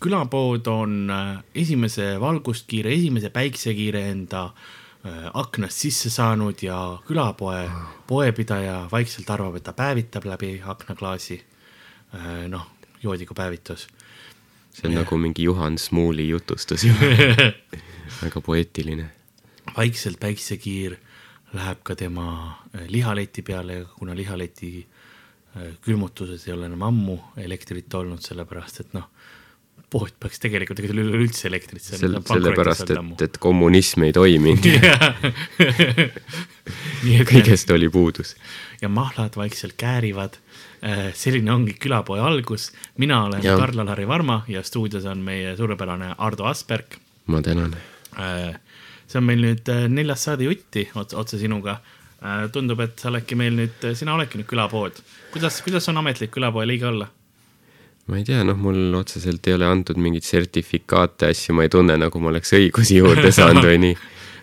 külapood on äh, esimese valguskiire, esimese päiksekiire enda äh, aknast sisse saanud ja külapoe poepidaja vaikselt arvab, et ta päevitab läbi aknaklaasi. noh, joodiga päevitus. see on ja. nagu mingi Juhan Smuuli jutustus ju väga poeetiline. vaikselt päiksekiir läheb ka tema lihaleti peale, kuna lihaleti külmutuses ei ole enam ammu elektrit olnud, sellepärast et noh pood peaks tegelikult, ega tal ei ole üldse elektrit. Sel, sellepärast, et, et kommunism ei toiminud kõigest oli puudus. ja mahlad vaikselt käärivad. Äh, selline ongi külapoe algus. mina olen Karl-Alari Varma ja stuudios on meie suurepärane Ardo Asperg. ma tänan. Äh, see on meil nüüd äh, neljas saade jutti otse sinuga tundub, et sa oledki meil nüüd, sina oledki nüüd külapood. kuidas, kuidas on ametlik külapoe liige olla? Ma ei tea, noh, mul otseselt ei ole antud mingeid sertifikaate, asju, ma ei tunne, nagu ma oleks õigusi juurde saanud või nii.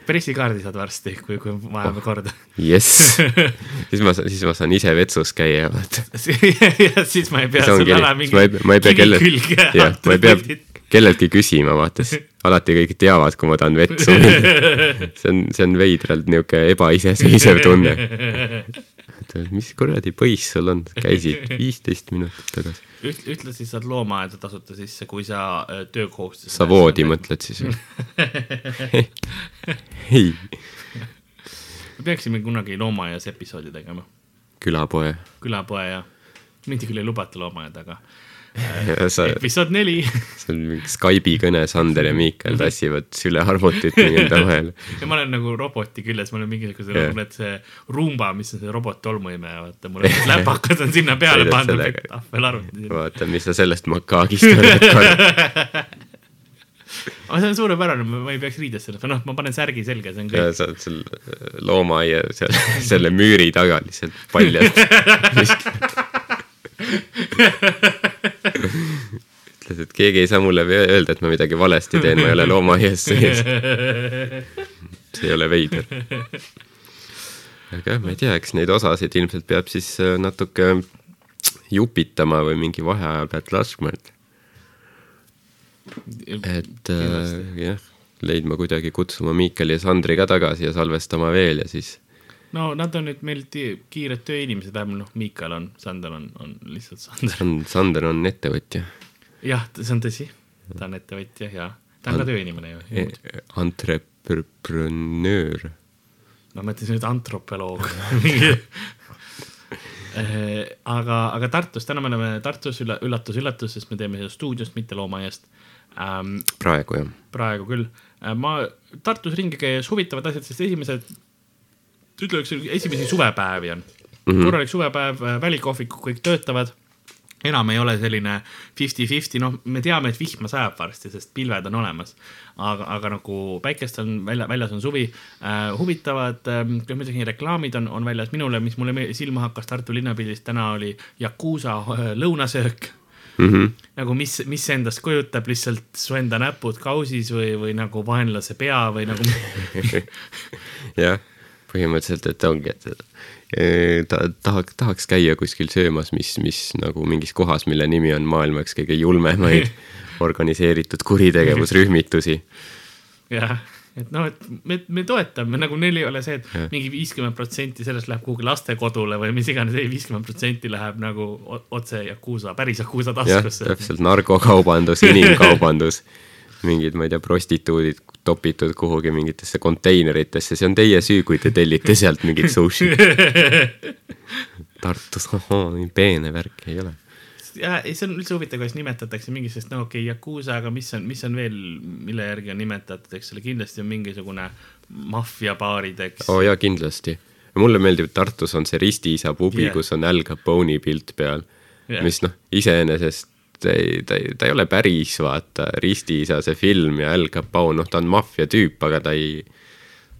pressikaardi saad varsti, kui, kui vajame korda. jess, siis ma, siis ma saan ise vetsus käia, vaata. ja siis ma ei pea sul ära mingi kivi külge. jah, ma ei pea kelleltki küsima, vaata, alati kõik teavad, kui ma tahan vetsu minna. see on, see on veidralt niisugune ebaiseseisev tunne. Mis kuradi põiss sul on, käisid viisteist minutit tagasi üht-, ühtlasi saad loomaaeda tasuta sisse, kui sa äh, töökohustused. sa voodi mõtled siis või ei. me peaksime kunagi loomaaias episoodi tegema. külapoe. külapoe jah, mind küll ei lubata loomaaeda, aga sa, episood neli. see on mingi Skype'i kõne, Sander ja Miikal tassivad sülearvutit enda vahel. ja ma olen nagu roboti küljes, ma olen mingisuguse yeah., mul on see Roomba, mis on see robot tolmuimeja, vaata, mul on läpakad on sinna peale pandud, tahvel arvuti. vaata, mis sa sellest makaagist oled aga see on suurepärane, ma ei peaks riides sellest, noh, ma panen särgi selga, see on kõik. sa oled seal loomaaia, seal selle müüri taga lihtsalt paljalt ütles, et keegi ei saa mulle öelda, et ma midagi valesti teen, ma ei ole loomaaias sees. see ei ole veider. aga jah, ma ei tea, eks neid osasid ilmselt peab siis äh, natuke jupitama või mingi vaheaja pealt laskma, et. et äh, jah, leidma kuidagi, kutsuma Miikali ja Sandri ka tagasi ja salvestama veel ja siis no nad on nüüd meil kiired tööinimesed, vähemalt noh, Miikal on, Sander on, on lihtsalt Sander. Sander on ettevõtja. jah, see on tõsi, ta on ettevõtja ja ta on An ka tööinimene ju e. Entreprenöör. ma mõtlesin nüüd antropoloog eh, aga, aga Tartus, täna me oleme Tartus ülla, üllatus, üllatus, sest me teeme seda stuudiost, mitte loomaaiast ähm,. praegu jah. praegu küll. Äh, ma Tartus ringi käies huvitavad asjad, sest esimesed ütleks, esimesi suvepäevi on mm -hmm. korralik suvepäev, äh, välikohvikud kõik töötavad enam ei ole selline fifty-fifty, noh, me teame, et vihma sajab varsti, sest pilved on olemas. aga, aga nagu päikest on välja, väljas on suvi äh,. huvitavad äh,, ütleksin, reklaamid on, on väljas minule, mis mulle silma hakkas Tartu linnapildis täna oli Yakuusa äh, lõunasöök mm. -hmm. nagu mis, mis endast kujutab lihtsalt su enda näpud kausis või, või nagu vaenlase pea või nagu jah põhimõtteliselt, et ongi, et ta tahaks, tahaks käia kuskil söömas, mis, mis nagu mingis kohas, mille nimi on maailma üks kõige julmemaid organiseeritud kuritegevusrühmitusi. jah, et noh, et me, me toetame, nagu neil ei ole see, et ja. mingi viiskümmend protsenti sellest läheb kuhugi lastekodule või mis iganes, ei, viiskümmend protsenti läheb nagu otse Yakuusa, päris Yakuusa taskusse. täpselt, narkokaubandus, inimkaubandus mingid, ma ei tea, prostituudid topitud kuhugi mingitesse konteineritesse, see on teie süü, kui te tellite sealt mingit sushi. Tartus, ahhaa, nii peene värk ei ole. ja see on üldse huvitav, kuidas nimetatakse mingi, sest no okei okay,, Yakuusa, aga mis on, mis on veel, mille järgi on nimetatud, eks ole, kindlasti on mingisugune maffiabaarid, eks. oo oh, jaa, kindlasti. mulle meeldib, Tartus on see ristiisa pubi yeah., kus on Al Capone'i pilt peal yeah., mis noh, iseenesest ta ei, ta ei, ta ei ole päris, vaata, Ristiisa see film ja Al Capone, noh, ta on maffiatüüp, aga ta ei,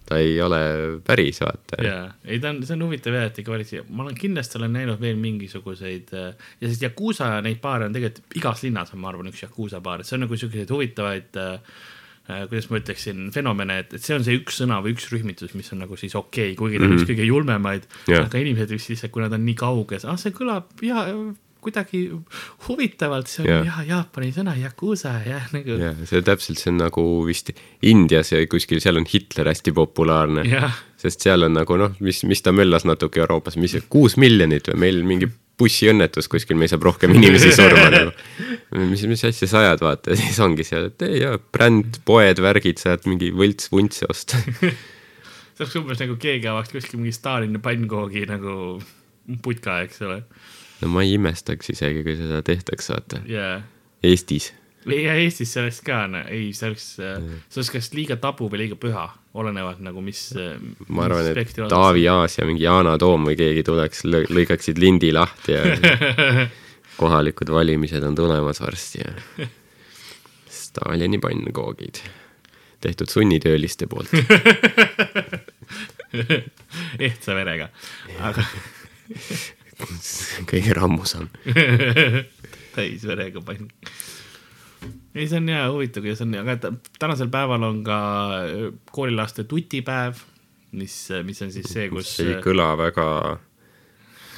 ta ei ole päris, vaata. jaa, ei ta on, see on huvitav jah, et ikka valitsi-, ma olen kindlasti olen näinud veel mingisuguseid äh, ja sest Yakuusa neid baare on tegelikult igas linnas on, ma arvan, üks Yakuusa baar, et see on nagu siukseid huvitavaid äh, äh, kuidas ma ütleksin, fenomene, et, et see on see üks sõna või üks rühmitus, mis on nagu siis okei okay,, kuigi ta on mm -hmm. üks kõige julmemaid yeah., aga inimesed vist lihtsalt, kui nad on nii kauges, ah see kõlab ja kuidagi huvitavalt, see on ja, Jaapani sõna yakuusa jah nagu ja see täpselt, see on nagu vist Indias ja kuskil seal on Hitler hästi populaarne. sest seal on nagu noh, mis, mis ta möllas natuke Euroopas, mis kuus miljonit või meil mingi bussiõnnetus kuskil, meil saab rohkem inimesi surma nagu. mis, mis asja sa ajad, vaata, ja siis ongi seal, et ei jaa, bränd, poed, värgid, saad mingi võlts-vuntse osta. see oleks umbes nagu keegi avaks kuskil mingi Stalini pannkoogi nagu putka, eks ole. No ma ei imestaks isegi, kui seda tehtaks, vaata, ja, Eestis. ja Eestis see oleks ka, ei, see oleks, see oleks kas liiga tabu või liiga püha, olenevalt nagu mis. ma arvan, et Taavi Aas ja mingi Yana Toom või keegi tuleks, lõikaksid lindi lahti ja kohalikud valimised on tulemas varsti ja Stalini pannkoogid tehtud sunnitööliste poolt. ehtsa verega, aga kõige rammusam. täisverega pann. ei, see on hea huvitav, kuidas on, aga tänasel päeval on ka äh, koolilaste tutipäev, mis, mis on siis see, kus. see ei kõla väga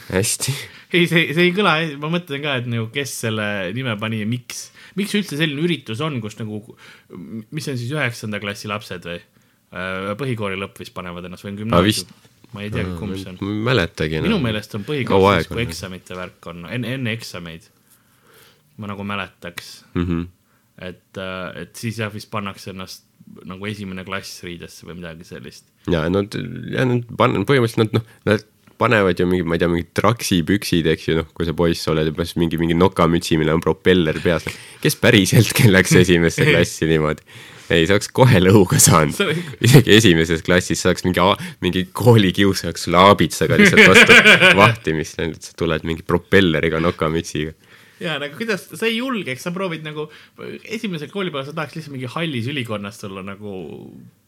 hästi. ei, see, see ei kõla, ma mõtlen ka, et nagu kes selle nime pani ja miks, miks üldse selline üritus on, kus nagu, mis on siis üheksanda klassi lapsed või? põhikooli lõpp vist panevad ennast või on Aa, vist. Ma ei tea, kumb see on. ma ei mäletagi minu meelest on põhikoolis, kui eksamite värk on, enne, enne eksameid. ma nagu mäletaks, mm. -hmm. et, et siis jah, vist pannakse ennast nagu esimene klass riidesse või midagi sellist. ja nad, ja nad pan-, põhimõtteliselt nad noh, nad panevad ju mingi, ma ei tea, mingid traksipüksid, eks ju, noh, kui sa poiss oled ja pluss mingi, mingi nokamütsi, millel on propeller peas. kes päriselt läks esimesse klassi niimoodi? ei, sa oleks kohe lõuga saanud See isegi esimeses klassis saaks mingi, mingi koolikiusaja sulle aabitsaga lihtsalt vastu vahtimist, sa tuled mingi propelleriga nokamütsiga. ja nagu kuidas, sa ei julgeks, sa proovid nagu esimesel koolipäeval sa tahaks lihtsalt mingi hallis ülikonnas tulla nagu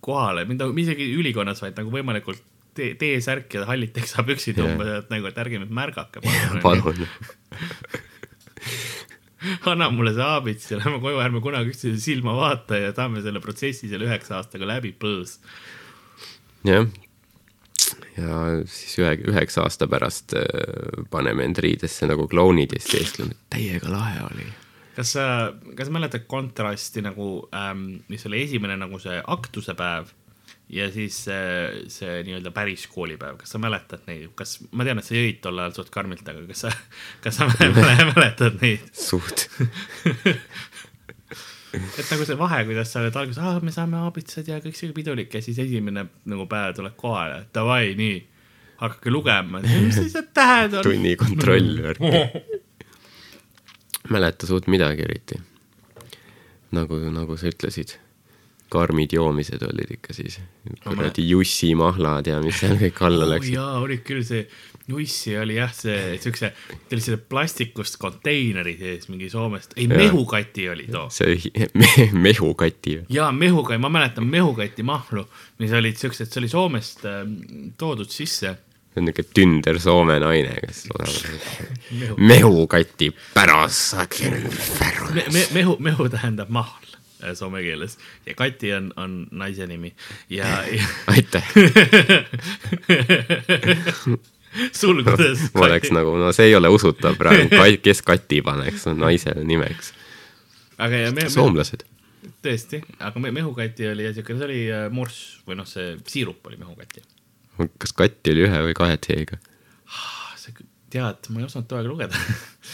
kohale, mitte isegi ülikonnas, vaid nagu võimalikult tee, T-särk ja hallid teksapüksid umbes, et nagu, et ärge mind märgake. palun. anna mulle see aabits ja lähme koju, ärme kunagi üksteise silma vaata ja saame selle protsessi selle üheksa aastaga läbi, põõs. jah. ja siis ühe, üheksa aasta pärast äh, paneme end riidesse nagu klounid ja siis teeskleme, et täiega lahe oli. kas sa, kas mäletad kontrasti nagu ähm,, mis oli esimene nagu see aktuse päev ja siis see, see nii-öelda päris koolipäev, kas sa mäletad neid, kas, ma tean, et sa jõid tol ajal suht karmilt, aga kas sa, kas sa mäletad neid? suht. et nagu see vahe, kuidas sa oled alguses, aa, me saame aabitsad ja kõik siuke pidulik ja siis esimene nagu päev tuleb kohale, davai, nii, hakake lugema, mis need tähed on? tunni kontroll värk. mäleta suurt midagi eriti. nagu, nagu sa ütlesid, karmid joomised olid ikka siis. kuradi jussimahlad ja mis seal kõik alla oh, läksid. jaa, oli küll see, Jussi oli jah, see siukse, ta oli selle plastikust konteineri sees mingi Soomest, ei mehukati oli too. see me, mehukati. jaa, mehukati, ma mäletan mehukati mahlu, mis olid siuksed, see oli Soomest äh, toodud sisse. see on niuke tünder soome naine, kes mehu, mehukati pärast. me, me, mehu, mehu tähendab mahl soome keeles ja Kati on, on naise nimi ja, ja aitäh, sulgudes. ma oleks nagu, no see ei ole usutav praegu, kes kati paneks no, naisele nimeks. aga ja me, soomlased. tõesti, aga me, mehukati oli ja siuke, see oli äh, morss või noh, see siirup oli mehukati. kas katti oli ühe või kahe T-ga? Ah, sa tead, ma ei osanud too aeg lugeda.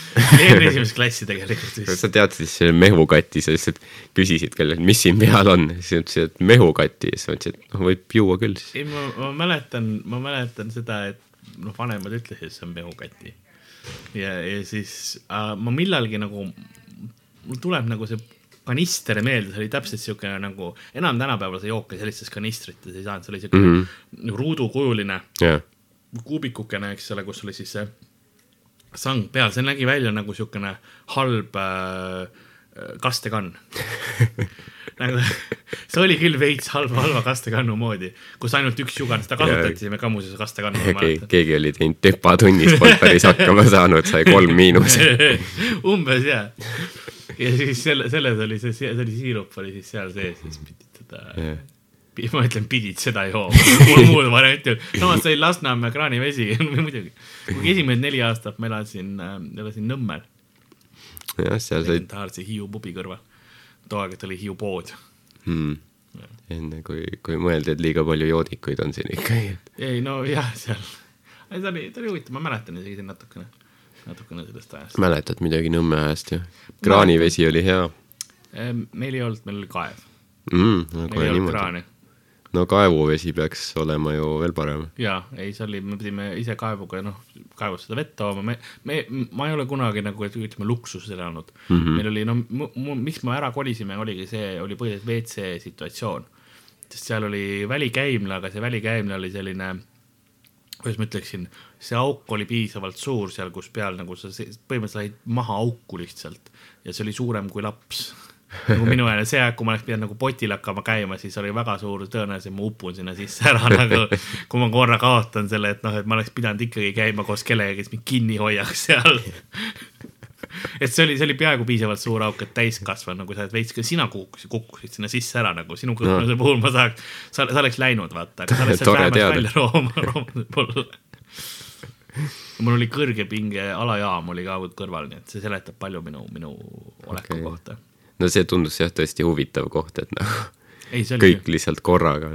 eelmine esimest klassi tegelikult vist. sa teadsid selle mehukati, sa lihtsalt küsisid kellelt, mis siin peal on, siis ütlesid, et mehukati ja siis ma ütlesin, et noh, võib juua küll siis. ei, ma, ma mäletan, ma mäletan seda, et noh, vanemad ütlesid, et see on mehukati. ja, ja siis äh, ma millalgi nagu, mul tuleb nagu see kanister meelde, see oli täpselt siukene nagu, enam tänapäeval sa jooke sellistes kanistrites ei saanud, see oli siuke mm. -hmm. ruudukujuline jah, kuubikukene, eks ole, kus oli siis see sang peal, see nägi välja nagu siukene halb äh, kastekann nagu see oli küll veits halva, halva kastekannu moodi, kus ainult üks jugan, seda kasutasime ka muuseas kastekannu, keegi, keegi oli teinud tepatunnis, polnud päris hakkama saanud, sai kolm miinus. umbes jaa. ja siis selle, selles oli see, see oli siirup oli siis seal sees, siis pidi teda ma ütlen, pidid seda jooma, mul muud varianti ei olnud, samas sai Lasnamäe kraanivesi muidugi. kuigi esimesed neli aastat ma elasin äh,, elasin Nõmmel, jah, seal said legendaarse Hiiu pubi kõrval. too aeg, et oli Hiiu pood. hmm., enne kui, kui mõeldi, et liiga palju joodikuid on siin ikkagi. ei no jah, seal, ei ta oli, ta oli huvitav, ma mäletan isegi siin natukene, natukene sellest ajast. mäletad midagi Nõmme ajast ju? kraanivesi oli hea meil ei olnud, meil oli kaev, mm,. meil ei olnud kraani no kaevuvesi peaks olema ju veel parem. jaa, ei, see oli, me pidime ise kaevuga, noh, kaevust seda vett tooma, me, me, ma ei ole kunagi nagu, ütleme, luksuses elanud mm. -hmm. meil oli, no miks me ära kolisime, oligi see, oli põhiliselt WC situatsioon. sest seal oli välikäimla, aga see välikäimla oli selline, kuidas ma ütleksin, see auk oli piisavalt suur seal, kus peal nagu sa se- põhimõtteliselt said maha auku lihtsalt ja see oli suurem kui laps nagu minu ajal, see aeg, kui ma oleks pidanud nagu potil hakkama käima, siis oli väga suur tõenäosus, et ma upun sinna sisse ära nagu, kui ma korra kaotan selle, et noh, et ma oleks pidanud ikkagi käima koos kellegagi, kes mind kinni hoiaks seal. et see oli, see oli peaaegu piisavalt suur auk, et täiskasvanu, nagu sa oled veits, sina kukkusid, kukkusid sinna sisse ära nagu sinu kõhkluse no. puhul ma saaks, sa, sa oleks läinud, vaata, aga sa oleks sealt vähemalt välja rooma, rooma poole. mul oli kõrgepinge alajaam oli ka kõrval, nii et see seletab palju minu, minu oleku okay. kohta no see tundus jah tõesti huvitav koht, et noh, ei, see oli kõik lihtsalt korraga.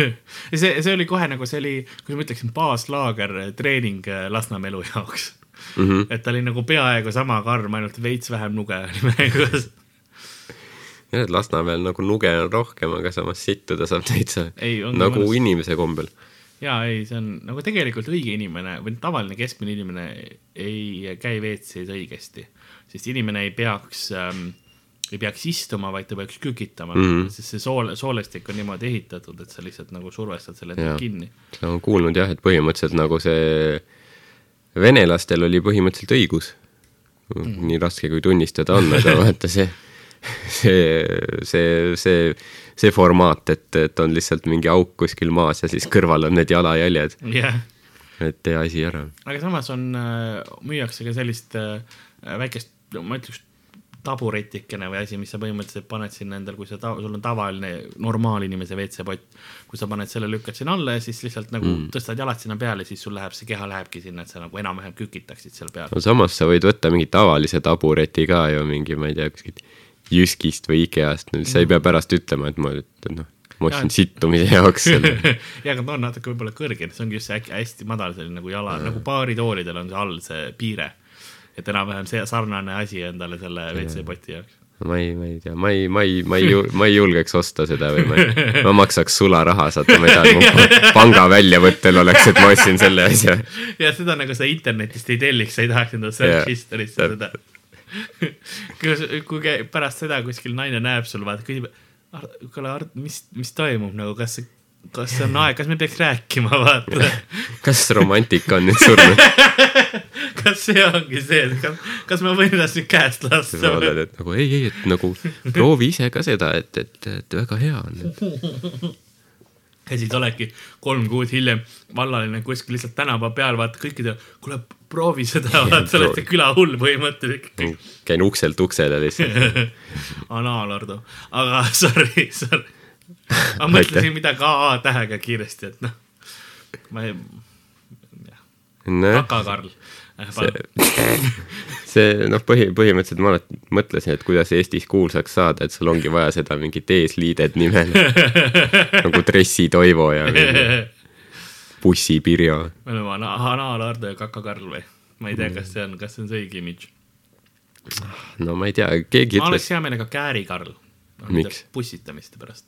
see, see oli kohe nagu see oli, kuidas ma ütleksin, baaslaager treening äh, Lasnamäe elu jaoks mm. -hmm. et ta oli nagu peaaegu sama karm, ainult veits vähem nuge oli mängus. jah, et Lasnamäel nagu nuge on rohkem, aga samas sittuda saab täitsa nagu mõnus. inimese kombel. ja ei, see on nagu tegelikult õige inimene või tavaline keskmine inimene ei käi WC-s õigesti, sest inimene ei peaks ähm, ei peaks istuma, vaid ta peaks kükitama mm. -hmm. sest see sool, soolestik on niimoodi ehitatud, et sa lihtsalt nagu survestad selle kinni. ma olen kuulnud jah, et põhimõtteliselt nagu see venelastel oli põhimõtteliselt õigus mm.. nii raske kui tunnistada on, aga vaata see, see, see, see, see formaat, et, et on lihtsalt mingi auk kuskil maas ja siis kõrval on need jalajäljed, jah et tee asi ära. aga samas on, müüakse ka sellist äh, väikest, ma ütleks taburetikene või asi, mis sa põhimõtteliselt paned sinna endal, kui sa sul on tavaline normaalinimese WC-pott, kui sa paned selle, lükkad sinna alla ja siis lihtsalt nagu mm. tõstad jalad sinna peale, siis sul läheb, see keha lähebki sinna, et sa nagu enam-vähem kükitaksid seal peal. no samas sa võid võtta mingi tavalise tabureti ka ju mingi, ma ei tea, kuskilt Jyskist või IKEA-st, sa ei pea pärast ütlema, et ma, et noh, ma ostsin sittumise jaoks selle. ja aga ta on natuke võib-olla kõrgem, see ongi just see hästi madal selline nagu jala, nagu baaritoolidel on see all see piire. Et enam-vähem see sarnane asi endale selle WC-poti jaoks. ma ei, ma ei tea, ma ei, ma ei, ma ei, ma ei julgeks osta seda või ma, ma maksaks sularaha, saate, ma ei et mu panga väljavõttel oleks, et ma ostsin selle asja. ja seda nagu sa internetist ei telliks, sa ei tahaks enda search history'sse seda. kui, kui pärast seda kuskil naine näeb sul, vaata küsib, kuule Art, mis, mis toimub nagu, kas, kas on aeg, kas me peaks rääkima, vaata. kas romantika on nüüd surnud? kas see ongi see, kas, kas ma võin ennast nüüd käest sa lasta oled, et nagu ei, ei, et nagu proovi ise ka seda, et, et, et väga hea on, et ja siis oledki kolm kuud hiljem vallaline kuskil lihtsalt tänava peal, vaata kõikidele, kuule proovi seda, vaata sa oled see külahull põhimõtteliselt. käin ukselt uksele lihtsalt. anaalordu, aga sorry, sorry. Ma mõtlesin midagi AA tähega kiiresti, et noh, ma ei, nojah, Kaka-Karl. see noh, põhi, põhimõtteliselt ma alati mõtlesin, et kuidas Eestis kuulsaks saada, et sul ongi vaja seda mingit eesliidet nimel nagu Dressi Toivo ja Bussi Pirjo. me oleme ana- anaalordu ja Kaka-Karl või? ma ei tea, kas see on, kas see on see õige imidž. no ma ei tea, keegi ma oleks ütles, hea meelega Kääri-Karl. Miks? pussitamiste pärast.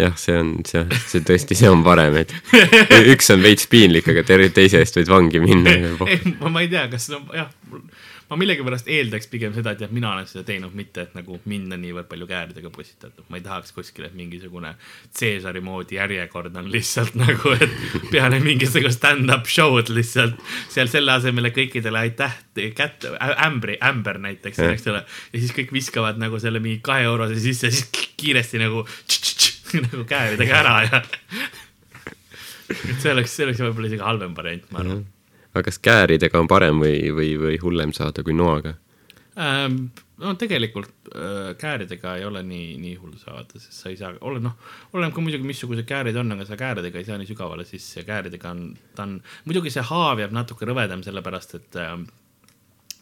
jah, see on, see, see tõesti, see on parem, et üks on veits piinlik, aga terve teise eest võid vangi minna. ma, ma ei tea, kas no jah, ma millegipärast eeldaks pigem seda, et jah, mina olen seda teinud, mitte et nagu mind on niivõrd palju kääridega pussitatud, ma ei tahaks kuskil, et mingisugune Caesari moodi järjekord on lihtsalt nagu, et peale mingisugust stand-up show'd lihtsalt seal selle asemel, et kõikidele aitäh kätte, ämbri, ämber näiteks, eks ole. ja siis kõik viskavad nagu selle mingi kahe eurose sisse, siis kiiresti nagu nagu kääridega ära ja et see oleks, see oleks võib-olla isegi halvem variant, ma arvan aga kas kääridega on parem või, või, või hullem saada kui noaga? ähm,. no tegelikult äh, kääridega ei ole nii, nii hull saada, sest sa ei saa, ole noh, oleneb ka muidugi, missugused käärid on, aga sa kääridega ei saa nii sügavale sisse kääridega on, ta on, muidugi see haav jääb natuke rõvedam, sellepärast et äh,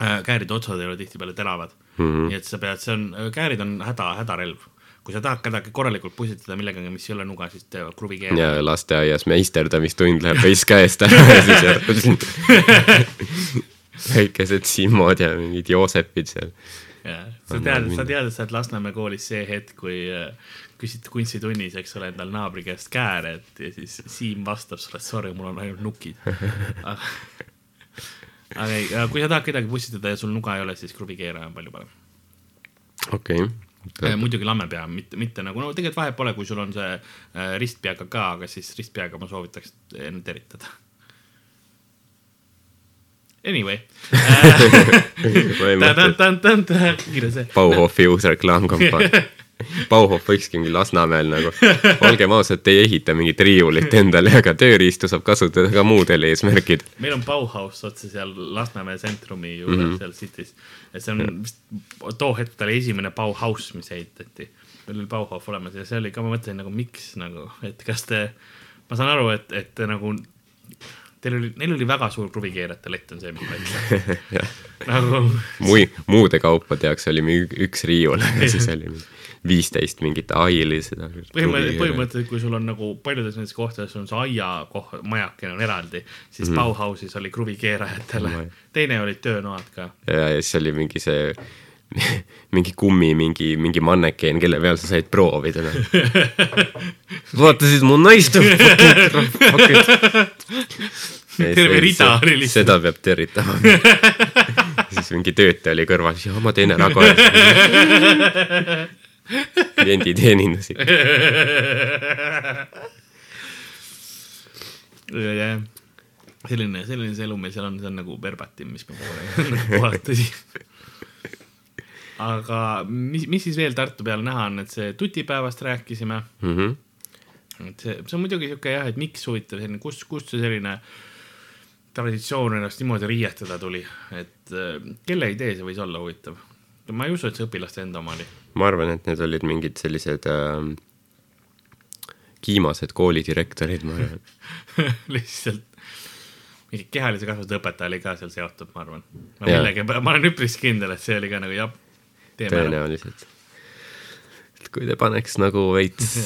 äh kääride otsad ei ole tihtipeale teravad mm. -hmm. nii et sa pead, see on, käärid on häda, hädarelv kui sa tahad kedagi korralikult pussitada millegagi, mis ei ole nuga, siis tee kruvikeera. ja lasteaias meisterdamistund läheb veits käest ära ja siis väikesed Simmod ja mingid Joosepid seal. jah, sa tead, sa tead, et sa oled Lasnamäe koolis see hetk, kui äh, küsid kunstitunnis, eks ole, endal naabri käest kääre, et ja siis Siim vastab sulle, et sorry, mul on ainult nukid aga, ei, kui sa tahad kedagi pussitada ja sul nuga ei ole, siis kruvikeera on palju parem. okei okay muidugi lammepea, mitte, mitte nagu, no tegelikult vahet pole, kui sul on see äh, ristpeaga ka, aga siis ristpeaga ma soovitaks enne teritada. Anyway kiire see. Bauhofi uus reklaamkampaania Bauhof võikski mingi Lasnamäel nagu, olgem ausad, ei ehita mingit riiulit endale, aga tööriistu saab kasutada ka muudel eesmärkidel. meil on Bauhaus otse seal Lasnamäe tsentrumi juures mm -hmm. seal City's. ja see on vist, too hetk ta oli esimene Bauhaus, mis ehitati. meil oli Bauhof olemas ja see oli ka, ma mõtlesin nagu miks nagu, et kas te, ma saan aru, et, et nagu teil oli, neil oli väga suur kruvikeerajate lett, on see, mis ma ütlen nagu Mui, muude kaupade jaoks oli üks riiul siis oli mingi viisteist mingit aili seda. põhimõtteliselt, põhimõtteliselt, kui sul on nagu paljudes nendes kohtades on see aia koht, majakene on eraldi, siis mm -hmm. Bauhausis oli kruvikeerajatele mm, -hmm. teine olid töönoad ka. ja, ja siis oli mingi see mingi kummi, mingi, mingi mannekeen, kelle peal sa said proovida no.. vaatasid mu naist terve rida oli lihtsalt. seda peab tervitama siis mingi töötaja oli kõrval, ja ma teen ära kohe kliendi teenindasid. jah, selline, selline see elu meil seal on, see on nagu verbatim, mis me vaatasin. aga mis, mis siis veel Tartu peal näha on, et see tutipäevast rääkisime mm. -hmm. et see, see on muidugi sihuke jah, et miks huvitav selline, kust, kust see selline traditsioon ennast niimoodi riietada tuli, et kelle idee see võis olla huvitav? Ma ei usu, et see õpilaste enda oma oli ma arvan, et need olid mingid sellised äh, kiimased koolidirektorid, ma arvan lihtsalt mingi kehalise kasvatuse õpetaja oli ka seal seotud, ma arvan. ma millegi, ma olen üpris kindel, et see oli ka nagu jah. tõenäoliselt. et kui te paneks nagu veits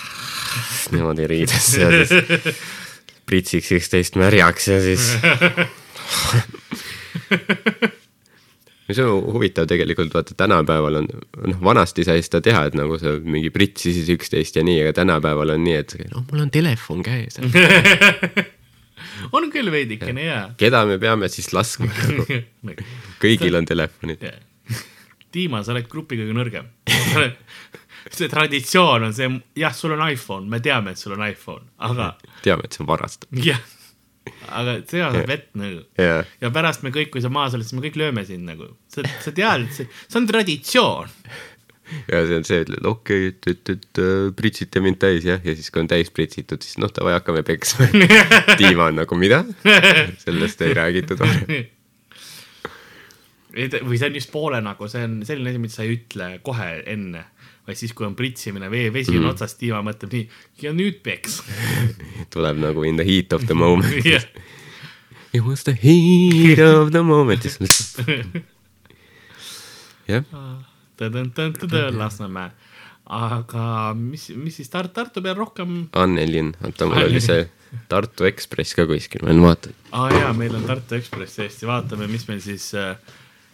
niimoodi riidesse ja siis pritsiks üksteist märjaks ja siis mis on huvitav tegelikult, vaata tänapäeval on, noh, vanasti sai seda teha, et nagu sa mingi pritsisid üksteist ja nii, aga tänapäeval on nii, et noh, mul on telefon käes on küll veidikene ja. keda me peame siis laskma kõigil on telefonid Dima, sa oled grupi kõige nõrgem see traditsioon on see, jah, sul on iPhone, me teame, et sul on iPhone, aga. teame, et see on varastatud. jah aga see on vett nagu. Yeah.. ja pärast me kõik, kui sa maas oled, siis me kõik lööme sind nagu, sa, sa tead, et see, see on traditsioon. ja see on see, ütled okei okay,, et, et, et uh, pritsite mind täis jah, ja siis kui on täis pritsitud, siis noh, davai, hakkame peksma. Dima on nagu mida? sellest ei räägitud varem. Või see on just poole nagu, see on selline asi, mida sa ei ütle kohe enne vaid siis, kui on pritsimine, vee, vesi on mm. otsas, tiiva mõtleb nii ja nüüd peks tuleb nagu in the heat of the moment yeah. It was the heat of the moment jah. Lasnamäe, aga mis, mis siis Tar-, Tartu peal rohkem? Annelin, oota, mul oli see Tartu Ekspress ka kuskil, ma olen vaadanud. aa ah, jaa, meil on Tartu Ekspress tõesti, vaatame, mis meil siis äh,,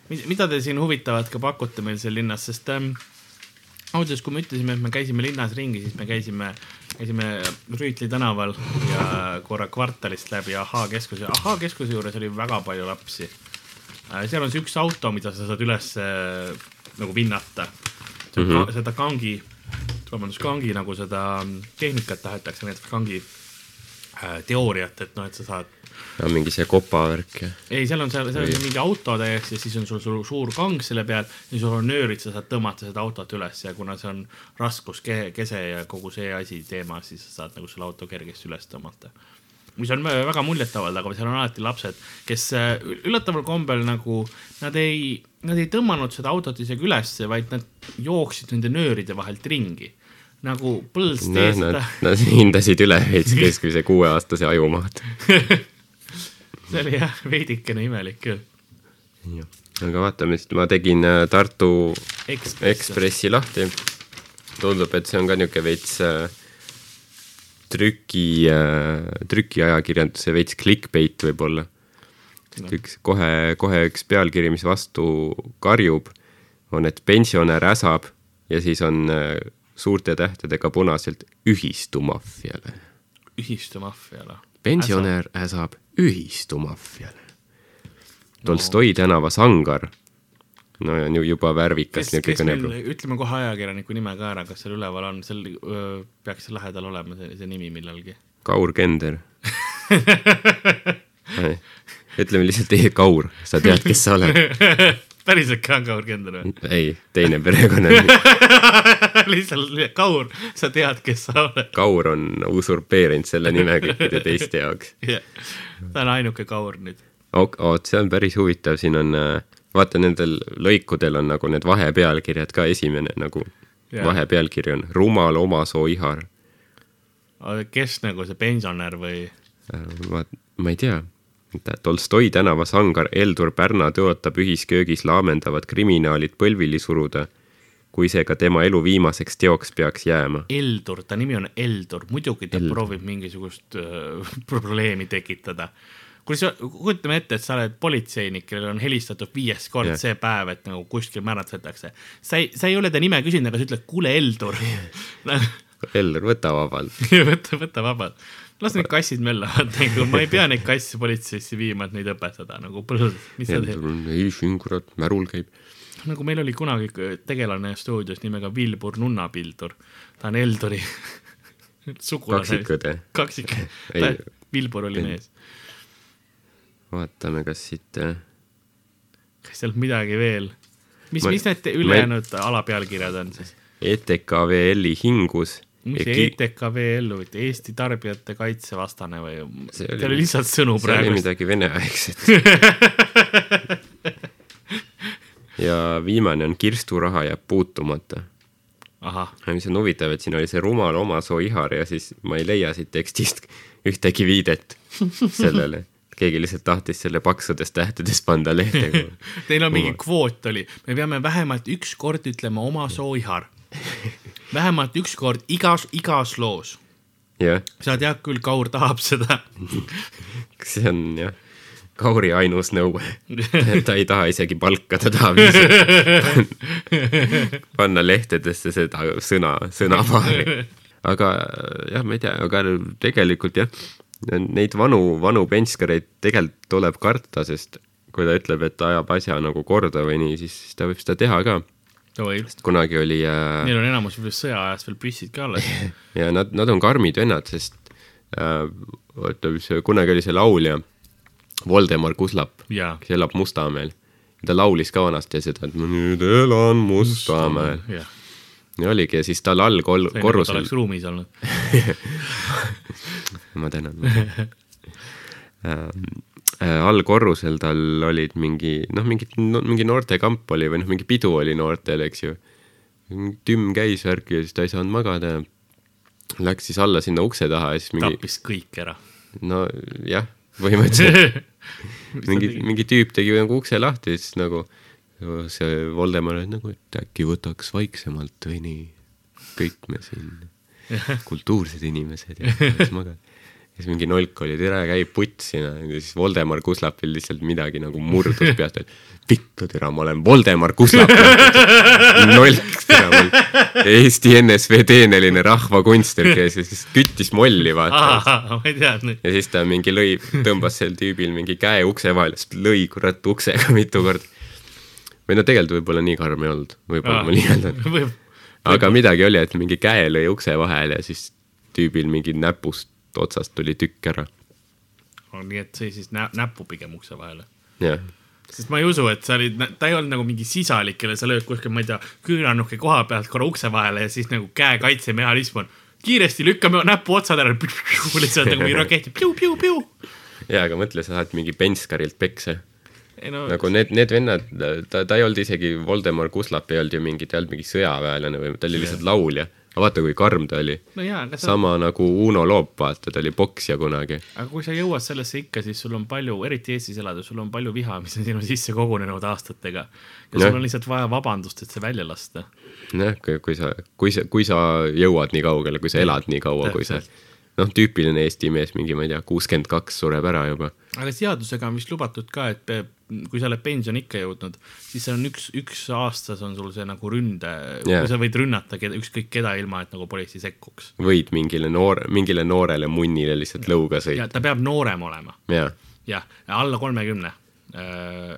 mida te siin huvitavat ka pakute meil seal linnas, sest ähm, ausalt kui me ütlesime, et me käisime linnas ringi, siis me käisime, käisime Rüütli tänaval ja korra kvartalist läbi Ahhaa keskuse. Ahhaa keskuse juures oli väga palju lapsi. Äh, seal on see üks auto, mida sa saad üles äh, nagu vinnata. Mm -hmm. seda kangi, vabandust, kangi nagu seda tehnikat tahetakse, näiteks kangi teooriat, et noh, et sa saad ja mingi see kopavärk ja. ei, seal on seal, seal on mingi auto täiesti, siis on sul, sul suur kang selle peal ja sul on nöörid, sa saad tõmmata seda autot üles ja kuna see on raskuskese ja kogu see asi teema, siis sa saad nagu selle auto kergesti üles tõmmata. mis on väga muljetavaldav, aga seal on alati lapsed, kes äh, üllataval kombel nagu, nad ei, nad ei tõmmanud seda autot isegi ülesse, vaid nad jooksid nende nööride vahelt ringi nagu põls tees no,. Nad, nad hindasid üle veits keskmise kuueaastase ajumaad see oli jah, veidikene imelik küll. aga vaatame, siis ma tegin äh, Tartu Ekspress. Ekspressi lahti. tundub, et see on ka niisugune veits äh, trüki äh,, trükiajakirjanduse veits clickbait võib-olla no.. üks kohe, kohe üks pealkiri, mis vastu karjub, on, et pensionär äsab ja siis on äh, suurte tähtedega punaselt ühistumaffiale. ühistumaffiale? pensionär äsab ühistumaffiale. Tolstoi tänava sangar. no ja juba värvikas niisugune kõnepruuk. ütleme kohe ajakirjaniku nime ka ära, kas seal üleval on, seal öö, peaks seal lähedal olema see, see nimi millalgi. Kaur Kender ütleme lihtsalt E Kaur, sa tead, kes sa oled päriselt ka on Kaur Kender või? ei, teine perekonnanimi lihtsalt Kaur, sa tead, kes sa oled. Kaur on usurpeerinud selle nime kõikide teiste jaoks yeah.. ta on ainuke Kaur nüüd. oot, see on päris huvitav, siin on, äh, vaata nendel lõikudel on nagu need vahepealkirjad ka, esimene nagu yeah. vahepealkiri on Rumal omasoo ihar. kes nagu see pensionär või? ma, äh, ma ei tea Tolstoi tänava sangar Eldur Pärna tõotab ühisköögis laamendavad kriminaalid põlvili suruda, kui see ka tema elu viimaseks teoks peaks jääma. Eldur, ta nimi on Eldur, muidugi ta Eldur. proovib mingisugust äh, probleemi tekitada. kui sa, kujutame ette, et sa oled politseinik, kellel on helistatud viies kord yeah. see päev, et nagu kuskil määratletakse. sa ei, sa ei ole ta nime küsinud, aga sa ütled, kuule, Eldur Eldur, võta vabalt võta, võta vabalt las need kassid möllavad, nagu ma ei pea neid kasse politseisse viima, et neid õpetada nagu põld, mis sa teed. ei, siin kurat, märul käib. nagu meil oli kunagi tegelane stuudios nimega Vilbur Nunnapildur, ta on Eldori sugulane. kaksikõde. kaksik, Vilbur oli mees. vaatame, kas siit. Äh, kas sealt midagi veel, mis, mis need ülejäänud ma... alapealkirjad on siis? ETKVL-i hingus mis see ETKV ellu võeti, Eesti Tarbijate Kaitse vastane või? see oli, lihtsalt sõnu praegu. see oli midagi veneaegset ja viimane on kirsturaha jääb puutumata. mis on huvitav, et siin oli see rumal omasoo ihar ja siis ma ei leia siit tekstist ühtegi viidet sellele keegi lihtsalt tahtis selle paksudes tähtedes panda lehtega Teil on mingi kvoot oli, me peame vähemalt üks kord ütlema oma soo ihar vähemalt üks kord igas, igas loos sa tead küll, Kaur tahab seda see on jah, Kauri ainus nõue. ta ei taha isegi palka, ta tahab panna lehtedesse seda sõna, sõnapaari. aga jah, ma ei tea, aga tegelikult jah, neid vanu, vanu penskareid tegelikult tuleb karta, sest kui ta ütleb, et ta ajab asja nagu korda või nii, siis ta võib seda teha ka kunagi oli äh,. Neil on enamus veel sõjaajast veel püssid ka alles. ja nad, nad on karmid vennad, sest äh, oota, mis kunagi oli see laulja Voldemar Kuslap, kes elab Mustamäel. ta laulis ka vanasti seda, et ma nüüd elan Mustamäel Musta,. ja oligi ja siis tal all kol-, korrusel. oleks ruumis olnud ma tänan ähm, Äh, allkorrusel tal olid mingi noh, mingid no,, mingi noortekamp oli või noh, mingi pidu oli noortel, eks ju. tümm käis värki ja siis ta ei saanud magada ja läks siis alla sinna ukse taha ja siis mingi. tappis kõik ära. nojah, põhimõtteliselt mingi, mingi tüüp tegi nagu ukse lahti siis nagu see Voldemar nagu, et äkki võtaks vaiksemalt või nii. kõik me siin kultuursed inimesed ja siis magad siis mingi nolk oli, tere, käib putt sinna ja siis Voldemar Kuslapil lihtsalt midagi nagu murdus peast, et vittu tere, ma olen Voldemar Kuslap. nolk, tere, olen Eesti NSV teeneline rahvakunstner, kes siis küttis molli, vaata. ma ei teadnud. ja siis ta mingi lõi, tõmbas sel tüübil mingi käe ukse vahele, siis lõi kurat uksega mitu korda. või no tegelikult võib-olla nii karm ei olnud, võib-olla ma liialdan. aga midagi oli, et mingi käe lõi ukse vahele ja siis tüübil mingi näpust otsast tuli tükk ära oh,. nii et see siis nä näppu pigem ukse vahele. jah sest ma ei usu, et sa olid, ta ei olnud nagu mingi sisalik, kelle sa lööd kuskil, ma ei tea, küünarnuki koha pealt korra ukse vahele ja siis nagu käe kaitsemehhanism on kiiresti lükkame näpu otsad ära, lihtsalt nagu mingi rakett, piu-piu-piu. jaa, aga mõtle, sa saad mingi Benskarilt peksa No, nagu need, need vennad, ta, ta ei olnud isegi, Voldemar Kuslap ei olnud ju mingi, ta ei olnud mingi sõjaväelane või ta oli lihtsalt laulja. Aga vaata, kui karm ta oli. no sama nagu Uno Loop, vaata, ta oli poksja kunagi. aga kui sa jõuad sellesse ikka, siis sul on palju, eriti Eestis elades, sul on palju viha, mis on sinu sisse kogunenud aastatega. ja sul on lihtsalt vaja vabandust, et see välja lasta. nojah, kui, sa, kui sa, kui sa jõuad nii kaugele, kui sa elad nii kaua, kui sa. Noh, tüüpiline Eesti mees, mingi, ma ei tea, kuuskümmend kaks sureb ära juba. aga seadusega on vist lubatud ka, et pe- kui sa oled pensioniikka jõudnud, siis see on üks, üks aastas on sul see nagu ründe yeah., sa võid rünnata keda, ükskõik keda, ilma et nagu politsei sekkuks. võid mingile noor, mingile noorele munnile lihtsalt lõuga ja sõita. ta peab noorem olema, jaa. jah, alla kolmekümne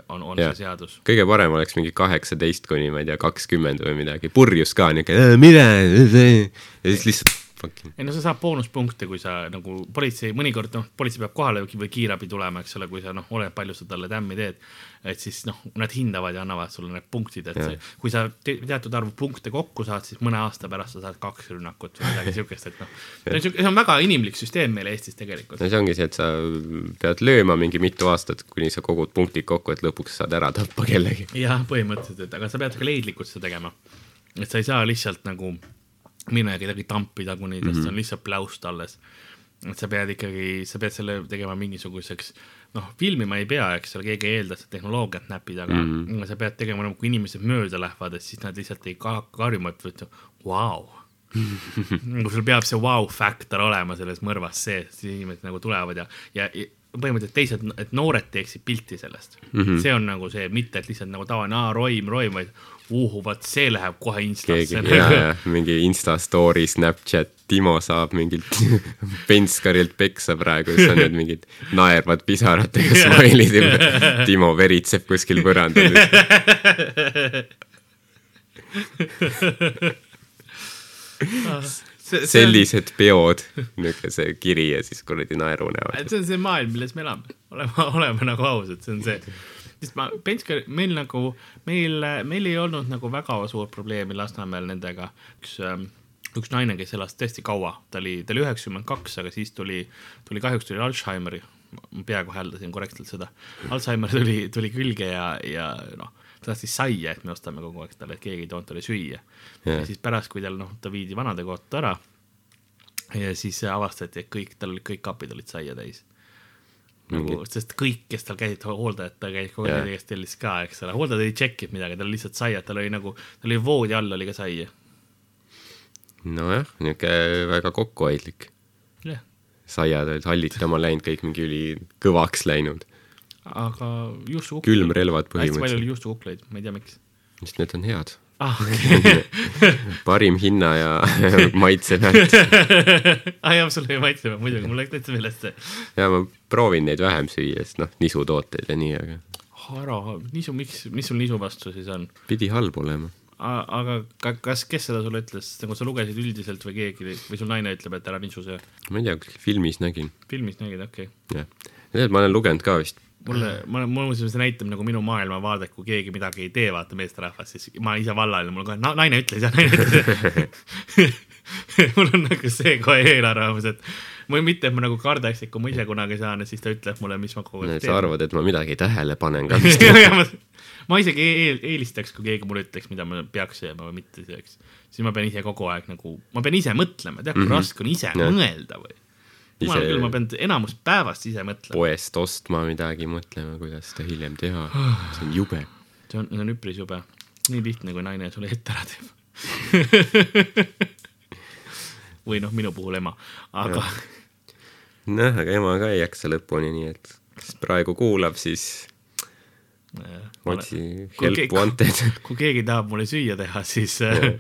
on, on Jah. see seadus. kõige parem oleks mingi kaheksateist kuni ma ei tea, kakskümmend või midagi, purjus ka niuke, mine, ja siis lihtsalt fucking ei no sa saad boonuspunkte, kui sa nagu politsei, mõnikord noh, politsei peab kohale või kiirabi tulema, eks ole, kui sa noh, oleneb palju sa talle tämmi teed. et siis noh, nad hindavad ja annavad sulle need punktid, et see, kui sa te teatud arvu punkte kokku saad, siis mõne aasta pärast sa saad kaks rünnakut või midagi siukest, et noh, see on väga inimlik süsteem meil Eestis tegelikult. no see ongi see, et sa pead lööma mingi mitu aastat, kuni sa kogud punktid kokku, et lõpuks saad ära tappa kellegi. jah, põhimõtteliselt, et aga sa pead ka leidlikult seda tegema. et sa ei saa lihtsalt nagu ja kedagi tampida, kuni tast on lihtsalt pläust alles. et sa pead ikkagi, sa pead selle tegema mingisuguseks, noh, filmima ei pea, eks ole, keegi ei eelda, sa tehnoloogiat näpid, aga mm -hmm. sa pead tegema nagu, kui inimesed mööda lähevad, et siis nad lihtsalt ei ka- karjuma, et võtta, vau. nagu sul peab see vau-faktor olema selles mõrvas sees, siis inimesed nagu tulevad ja, ja ja põhimõtteliselt teised, et noored teeksid pilti sellest mm. -hmm. see on nagu see, mitte et lihtsalt nagu tavaline, aa, roim, roim, vaid uhu, vot see läheb kohe Instasse. mingi Insta story, Snapchat, Timo saab mingilt Benskarilt peksa praegu, siis on need mingid naervad pisaratega smile'id ja Timo veritseb kuskil põrandal. sellised peod, niisugune see kiri ja siis kuradi naerunäod. see on see maailm, milles me elame, oleme, oleme nagu ausad, see on see. Sest ma, Penskar, meil nagu, meil, meil ei olnud nagu väga suurt probleemi Lasnamäel nendega. üks, üks naine, kes elas tõesti kaua, ta oli, ta oli üheksakümmend kaks, aga siis tuli, tuli kahjuks tuli Alžeimeri, ma peaaegu hääldasin korrektselt seda. Alžeimer tuli, tuli külge ja, ja noh, ta tahtis saia, et me ostame kogu aeg talle, et keegi ei toonud talle süüa. ja Jah. siis pärast, kui tal noh, ta viidi vanadekotta ära ja siis avastati, et kõik, tal olid kõik kapid olid saia täis. nagu, sest kõik, kes tal käisid, hooldajad, ta käis kogu aeg yeah. tellis ka, eks ole, hooldajad ei tšekkinud midagi, tal lihtsalt saia, tal oli nagu, tal oli voodi all oli ka saia. nojah, niisugune väga kokkuhoidlik. jah, saiad olid hallitama läinud, kõik mingi ülikõvaks läinud. aga juustukukk. külmrelvad hästi palju oli põhimõtteliselt, juustukukleid, ma ei tea, miks. sest need on head. ah, okei. parim hinna ja maitse pealt. aa jaa, sul ei maitse, muidugi, mul läks täitsa meelest see. ja ma proovin neid vähem süüa, sest noh, nisutooteid ja nii, aga Haro, nisu, miks, mis sul nisu vastu siis on? pidi halb olema. aga ka, kas, kes seda sulle ütles, nagu sa lugesid üldiselt või keegi või sul naine ütleb, et ära nisu söö? ma ei tea, filmis nägin, filmis nägid, okei okay.. jah. ma olen lugenud ka vist. mulle, ma, mulle muuseas see näitab nagu minu maailmavaadet, kui keegi midagi ei tee, vaata meesterahvas, siis ma ise vallaline, mul kohe na, naine ütles ja naine ütles. mul on nagu see kohe eelarvamus, et või mitte, et ma nagu kardaks, et kui ma ise kunagi saan, siis ta ütleb mulle, mis ma kogu aeg sa arvad, et ma midagi tähele panen ka ma, ma isegi eel, eelistaks, kui keegi mulle ütleks, mida ma peaks sööma või mitte sööks. siis ma pean ise kogu aeg nagu, ma pean ise mõtlema, tead, kui mm -hmm. raske on ise ja. mõelda või. Jumal küll, ma pean enamus päevast ise mõtlema. poest ostma midagi, mõtlema, kuidas seda hiljem teha. see on jube. see on, see on üpris jube. nii lihtne, kui naine sulle ette ära teeb. või noh, minu puhul ema, aga noh, aga ema ka ei jaksa lõpuni, nii et kes praegu kuulab, siis otsi help wanted. kui keegi tahab mulle süüa teha, siis äh,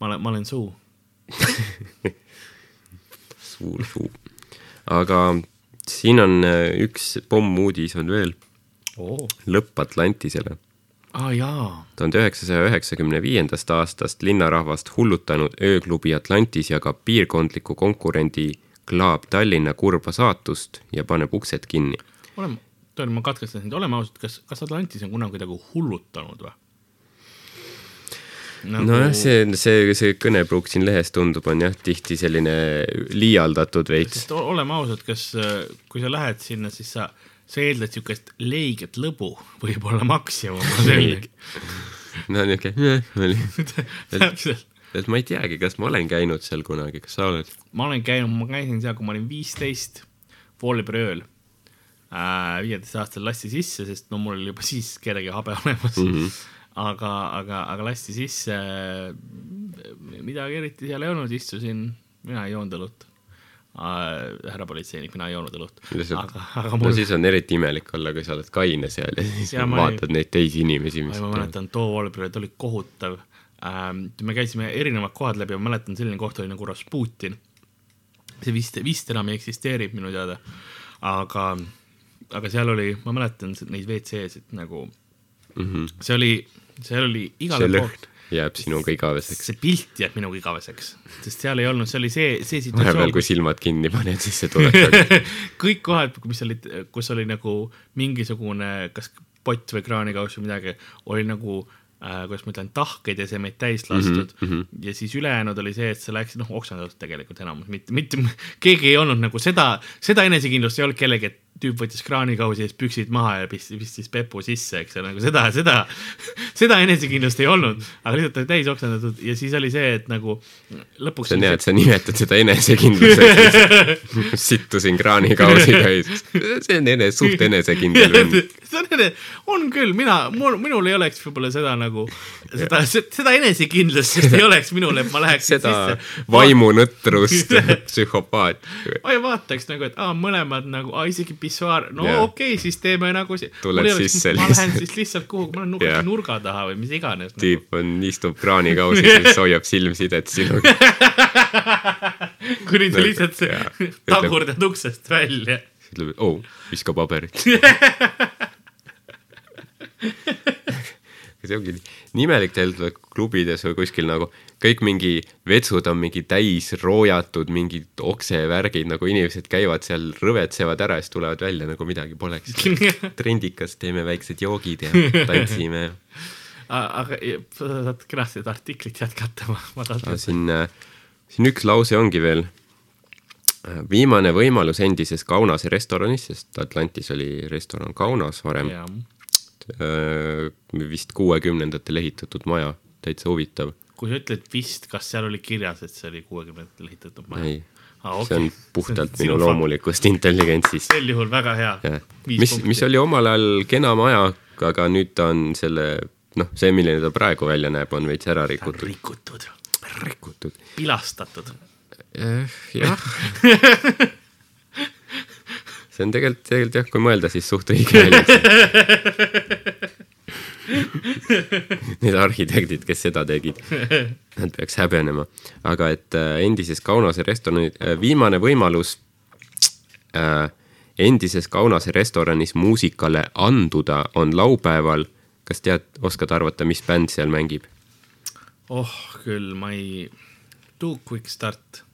ma olen, ma olen suu. suur suu. Aga siin on äh, üks pommuudis on veel, oo, lõpp Atlantisele. jaa, tuhande üheksasaja üheksakümne viiendast aastast linnarahvast hullutanud ööklubi Atlantis jagab piirkondliku konkurendi Klaab Tallinna kurba saatust ja paneb uksed kinni. oleme, ma katkestan sind, oleme ausad, kas, kas Atlantis on kunagi kuidagi hullutanud või? nagu.... nojah, see, see, see kõnepruuk siin lehes tundub, on jah, tihti selline liialdatud veits. oleme ausad, kas, kui sa lähed sinna, siis sa, sa eeldad siukest leiget lõbu, võib-olla maksimum on selline. no niuke, oli, täpselt. et ma ei teagi, kas ma olen käinud seal kunagi, kas sa oled? ma olen käinud, ma käisin seal, kui ma olin viisteist, voolipäeval äh,. viieteist aastal lasti sisse, sest no mul oli juba siis kerge habe olemas mm. -hmm. aga, aga, aga lasti sisse. midagi eriti seal ei olnud, istusin, mina ei joonud õlut härra politseinik, mina ei joonud õlut. Aga, aga no mul, siis on eriti imelik olla, kui sa oled kaine seal ja siis Ja ma ei- vaatad neid teisi inimesi, mis ma mäletan, too voolipäev oli kohutav ähm,. me käisime erinevad kohad läbi, ma mäletan, selline koht oli nagu Rasputin. see vist, vist enam ei eksisteeri minu teada. aga, aga seal oli, ma mäletan neid WC-sid nagu, mm. -hmm. see oli, seal oli igale see pool lõhn jääb sinuga igaveseks. see pilt jääb minuga igaveseks, sest seal ei olnud, see oli see, see vahepeal, situatsioon kui, silmad kinni paned, siis see tuleb kõik kohad, mis olid, kus oli nagu mingisugune, kas pott või kraanikauss või midagi, oli nagu äh, kuidas ma ütlen, tahkeid ja semeid täis lastud mm. mhm. -hmm. ja siis ülejäänud oli see, et sa läksid, noh, oksendatud tegelikult enamus, mitte, mitte, keegi ei olnud nagu seda, seda enesekindlust ei olnud kellegi, et tüüp võttis kraanikausi eest püksid maha ja pistis, pistis pepu sisse, eks ole, nagu seda, seda, seda enesekindlust ei olnud, aga lihtsalt oli täis oksendatud ja siis oli see, et nagu lõpuks see on hea, et sa nimetad seda enesekindluseks. sittusin kraanikausiga ja siis, see on ene-, suht enesekindel vend. see on ene-, on küll, mina, mul, minul ei oleks võib-olla seda nagu, seda, seda enesekindlust, sest ei oleks minul, et ma läheks seda vaimunõtrust, psühhopaat. ma ei vaataks nagu, et aa, mõlemad nagu, aa isegi pissuaar, no Jaa. okei okay,, siis teeme nagu si- Tuled sisse ma lihtsalt. lähen siis lihtsalt kuhugi, ma lähen nurga, Jaa. nurga taha või mis iganes nagu.. tüüp on, istub kraanikausis ja siis hoiab silmsidet sinuga. kuni ta lihtsalt Jaa. tagurdad uksest välja. ütleb, et oh, viska paberit. See ongi nii imelik tegelikult klubides või kuskil nagu kõik mingi vetsud on mingi täis roojatud, mingid oksevärgid nagu inimesed käivad seal, rõvetsevad ära ja siis tulevad välja nagu midagi poleks. trendikas, teeme väiksed joogid ja tantsime. aga sa saad kenasti seda artiklit jätkata, ma, ma tahan. siin, siin üks lause ongi veel. viimane võimalus endises Kaunase restoranis, sest Atlantis oli restoran Kaunas varem, vist kuuekümnendatel ehitatud maja, täitsa huvitav. kui sa ütled vist, kas seal oli kirjas, et see oli kuuekümnendatel ehitatud maja? ei Ah, see on puhtalt minu. loomulikust intelligentsist. sel juhul väga hea. mis, mis oli omal ajal kena maja, aga nüüd ta on selle, noh, see, milline ta praegu välja näeb, on veits ära rikutud. rikutud, rikutud. pilastatud. jah. see on tegelikult, tegelikult jah, kui mõelda, siis suht õige välja. Need arhitektid, kes seda tegid, nad peaks häbenema. aga et äh, endises Kaunase restorani äh,, viimane võimalus äh, endises Kaunase restoranis muusikale anduda on laupäeval. kas tead, oskad arvata, mis bänd seal mängib? oh küll, ma ei, Too Quick Start.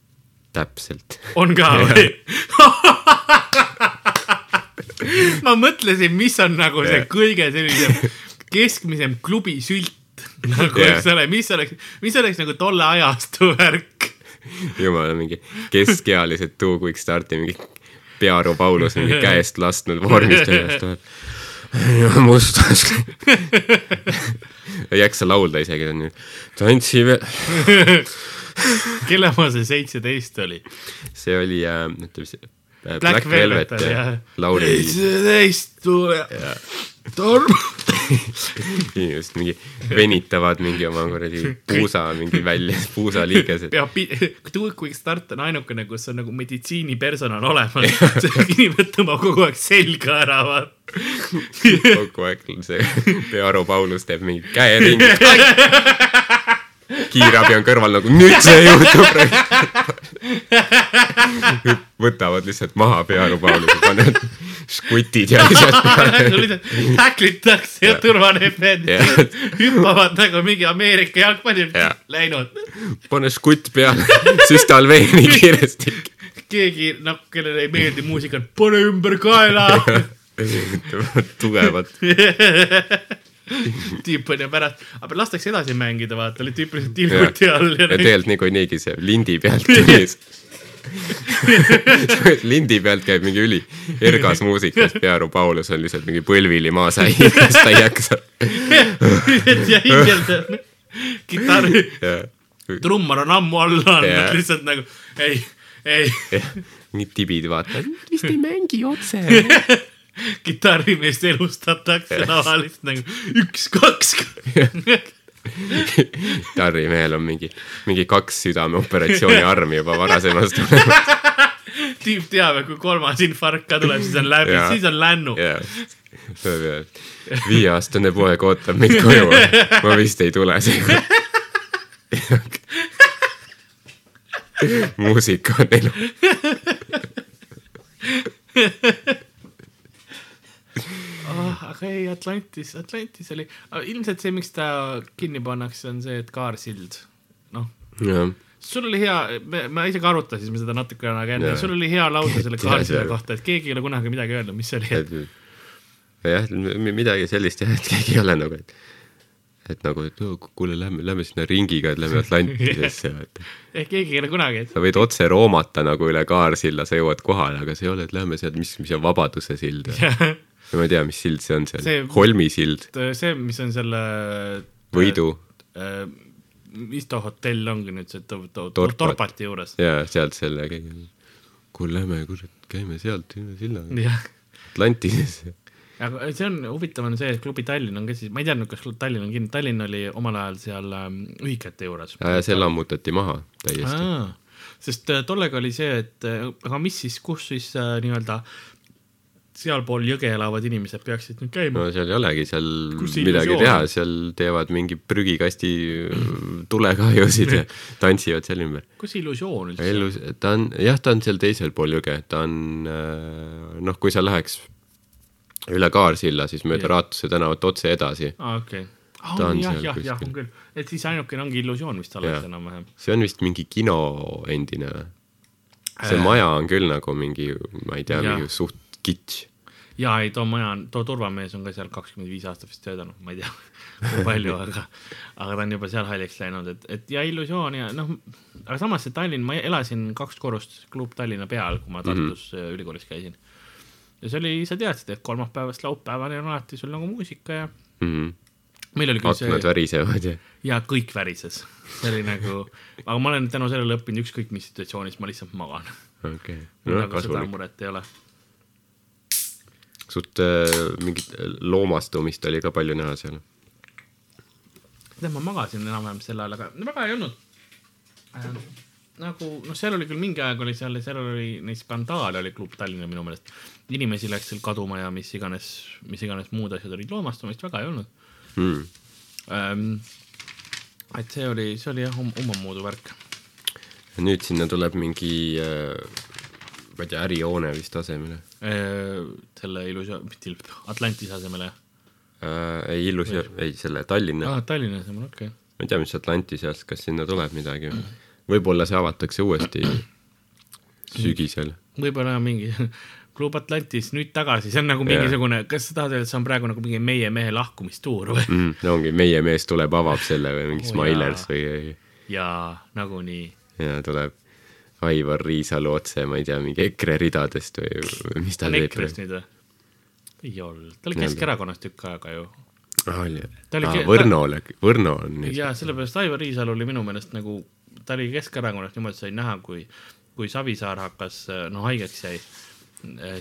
täpselt. on ka või? ma mõtlesin, mis on nagu see kõige sellisem keskmisem klubisült nagu, Jah. eks ole, mis oleks, mis oleks nagu tolle ajastu värk. jumala mingi keskealised Two Quick Starti mingi Pearu Paulus mingi käest lasknud vormist üles tuleb. mustas. ei jaksa laulda isegi, ta on nii, tantsime. kelle oma see seitseteist oli? see oli äh,, see äh, Black Black Velvet Velvet oli, ja jah. lauli seitseteist tuleb ja torm. inimesed mingi venitavad mingi oma kuradi puusa mingi välja, puusaliigesed. peab, Too Quick Start on ainukene, kus on nagu meditsiinipersonal olemas. inimene tõmbab kogu aeg selga ära, vaata. kogu aeg see Pearu Paulus teeb mingi käeringi. kiirabi on kõrval nagu nüüd see juhtub. võtavad lihtsalt maha Pearu Pauluse, panevad škutid ja peale. häklitakse ja turvanemed Jah. hüppavad nagu mingi Ameerika jalgpallil Jah. läinud. pane škutt peale, süstal veeni kiiresti. keegi, noh, kellele ei meeldi muusika, pane ümber kaela. tugevad. tüüp on ju pärast, aga lastakse edasi mängida, vaata, oli tüüp lihtsalt tilguti all ja tegelikult niikuinii see lindi pealt käis. lindi pealt käib mingi üli ergas muusikas, Pearu Paulus on lihtsalt mingi põlvili maasäi, kes ta ei jaksa. ja hingeldab. kitarri, trummar on ammu alla andnud lihtsalt nagu ei, ei, mingid tibid vaatavad, vist ei mängi otse. kitarrimeest elustatakse tavaliselt nagu üks-kaks. kitarrimehel on mingi, mingi kaks südameoperatsiooni armi juba varasemast olemas. tüüp teab, et kui kolmas infarkt ka tuleb, siis on läbi, siis on lännu. jaa, viieaastane poeg ootab mind koju, ma vist ei tule seekord. muusika on elu. oh,. aga ei, Atlantis, Atlantis oli, ilmselt see, miks ta kinni pannakse, on see, et kaarsild, noh. Sul oli hea, me, me isegi arutasime seda natukene aega enne sul oli hea lause selle kaarsilla kohta, et keegi ei ole kunagi midagi öelnud, mis see oli, et jah, midagi sellist jah, et keegi ei ole nagu, et et nagu, et oo, kuule, lähme, lähme sinna ringiga, et lähme Atlantisesse, vaata. ehk keegi ei ole kunagi, et sa võid otse roomata nagu üle kaarsilla, sa jõuad kohale, aga see ei ole, et lähme sealt, mis, mis on Vabaduse sild või? ma ei tea, mis sild see on seal Holmi sild, see, mis on selle Võidu äh, mis too hotell ongi nüüd see to, to, to, Torpat. Torpati juures? ja sealt selle, kuule, lähme kurat, käime sealt üle silla jah, Atlantisesse. aga see on huvitav on see, et klubi Tallinn on ka siis, ma ei teadnud, kas Tallinn on kinni, Tallinn oli omal ajal seal ähm, ühikate juures. see lammutati maha täiesti. sest äh, tollega oli see, et äh, aga mis siis, kus siis äh, nii-öelda sealpool jõge elavad inimesed peaksid nüüd käima no seal ei olegi seal midagi teha seal teevad mingi prügikasti tulekahjusid ja tantsivad seal ümber. kus illusioon üldse elus, ta on, jah, ta on seal teisel pool jõge, ta on noh, kui sa läheks üle Kaarsilla, siis mööda Jah. Raatuse tänavat otse edasi. aa, okei. Ta on jah, jah, jah, on küll, et siis ainukene ongi illusioon vist alles enam-vähem. see on vist mingi kino endine või? see Äh. maja on küll nagu mingi, ma ei tea, mingi suht kitsch. Ja ei, too maja on, too turvamees on ka seal kakskümmend viis aastat vist töötanud, ma ei tea, kui palju, aga, aga ta on juba seal halliks läinud, et, et ja illusioon ja noh, aga samas see Tallinn, ma elasin kaks korrust klub Tallinna peal, kui ma Tartus mm -hmm. ülikoolis käisin. ja see oli, sa teadsid, et kolmapäevast laupäevani on alati sul nagu muusika ja meil oli küll aknad see värisevad ja ja kõik värises, see oli nagu, aga ma olen tänu sellele õppinud ükskõik mis situatsioonis ma lihtsalt magan. okei okay., mul no nagu seda muret ei ole. Suht äh, mingit loomastumist oli ka palju näha seal. tead, ma magasin enam-vähem sel ajal, aga väga ei olnud äh,. nagu noh, seal oli küll mingi aeg oli seal, seal oli neid skandaale oli klub Tallinna minu meelest. inimesi läks seal kaduma ja mis iganes, mis iganes muud asjad olid, loomastumist väga ei olnud Hmm. ähm,. et see oli, see oli jah um, omamoodi värk. nüüd sinna tuleb mingi äh,, ma ei tea, ärihoone vist asemele Äh, selle illusioon, mitte ill- Atlantise asemele. äh,. ei, illusioon, ei selle Tallinna ah., Tallinna asemel, okei okay.. ma ei tea, mis Atlantisest, kas sinna tuleb midagi. võib-olla see avatakse uuesti sügisel. võib-olla mingi klub Atlantis nüüd tagasi, see on nagu mingisugune, kas sa tahad öelda, et see on praegu nagu mingi meie mehe lahkumistuur või? mm,. no ongi, meie mees tuleb, avab selle või mingi Oo, Smilers jaa. või, jaa, nagunii. ja tuleb Aivar Riisalu otse, ma ei tea, mingi EKRE ridadest või, või mis ta teeb. EKRE-st nüüd või? ei olnud, ta oli Nii on. Keskerakonnas tükk aega ju. ah,. oli Ta oli ah, Võrno oli, Võrno on nüüd. ja sellepärast Aivar Riisalu oli minu meelest nagu, ta oli Keskerakonnast niimoodi sai näha, kui, kui Savisaar hakkas, no haigeks jäi,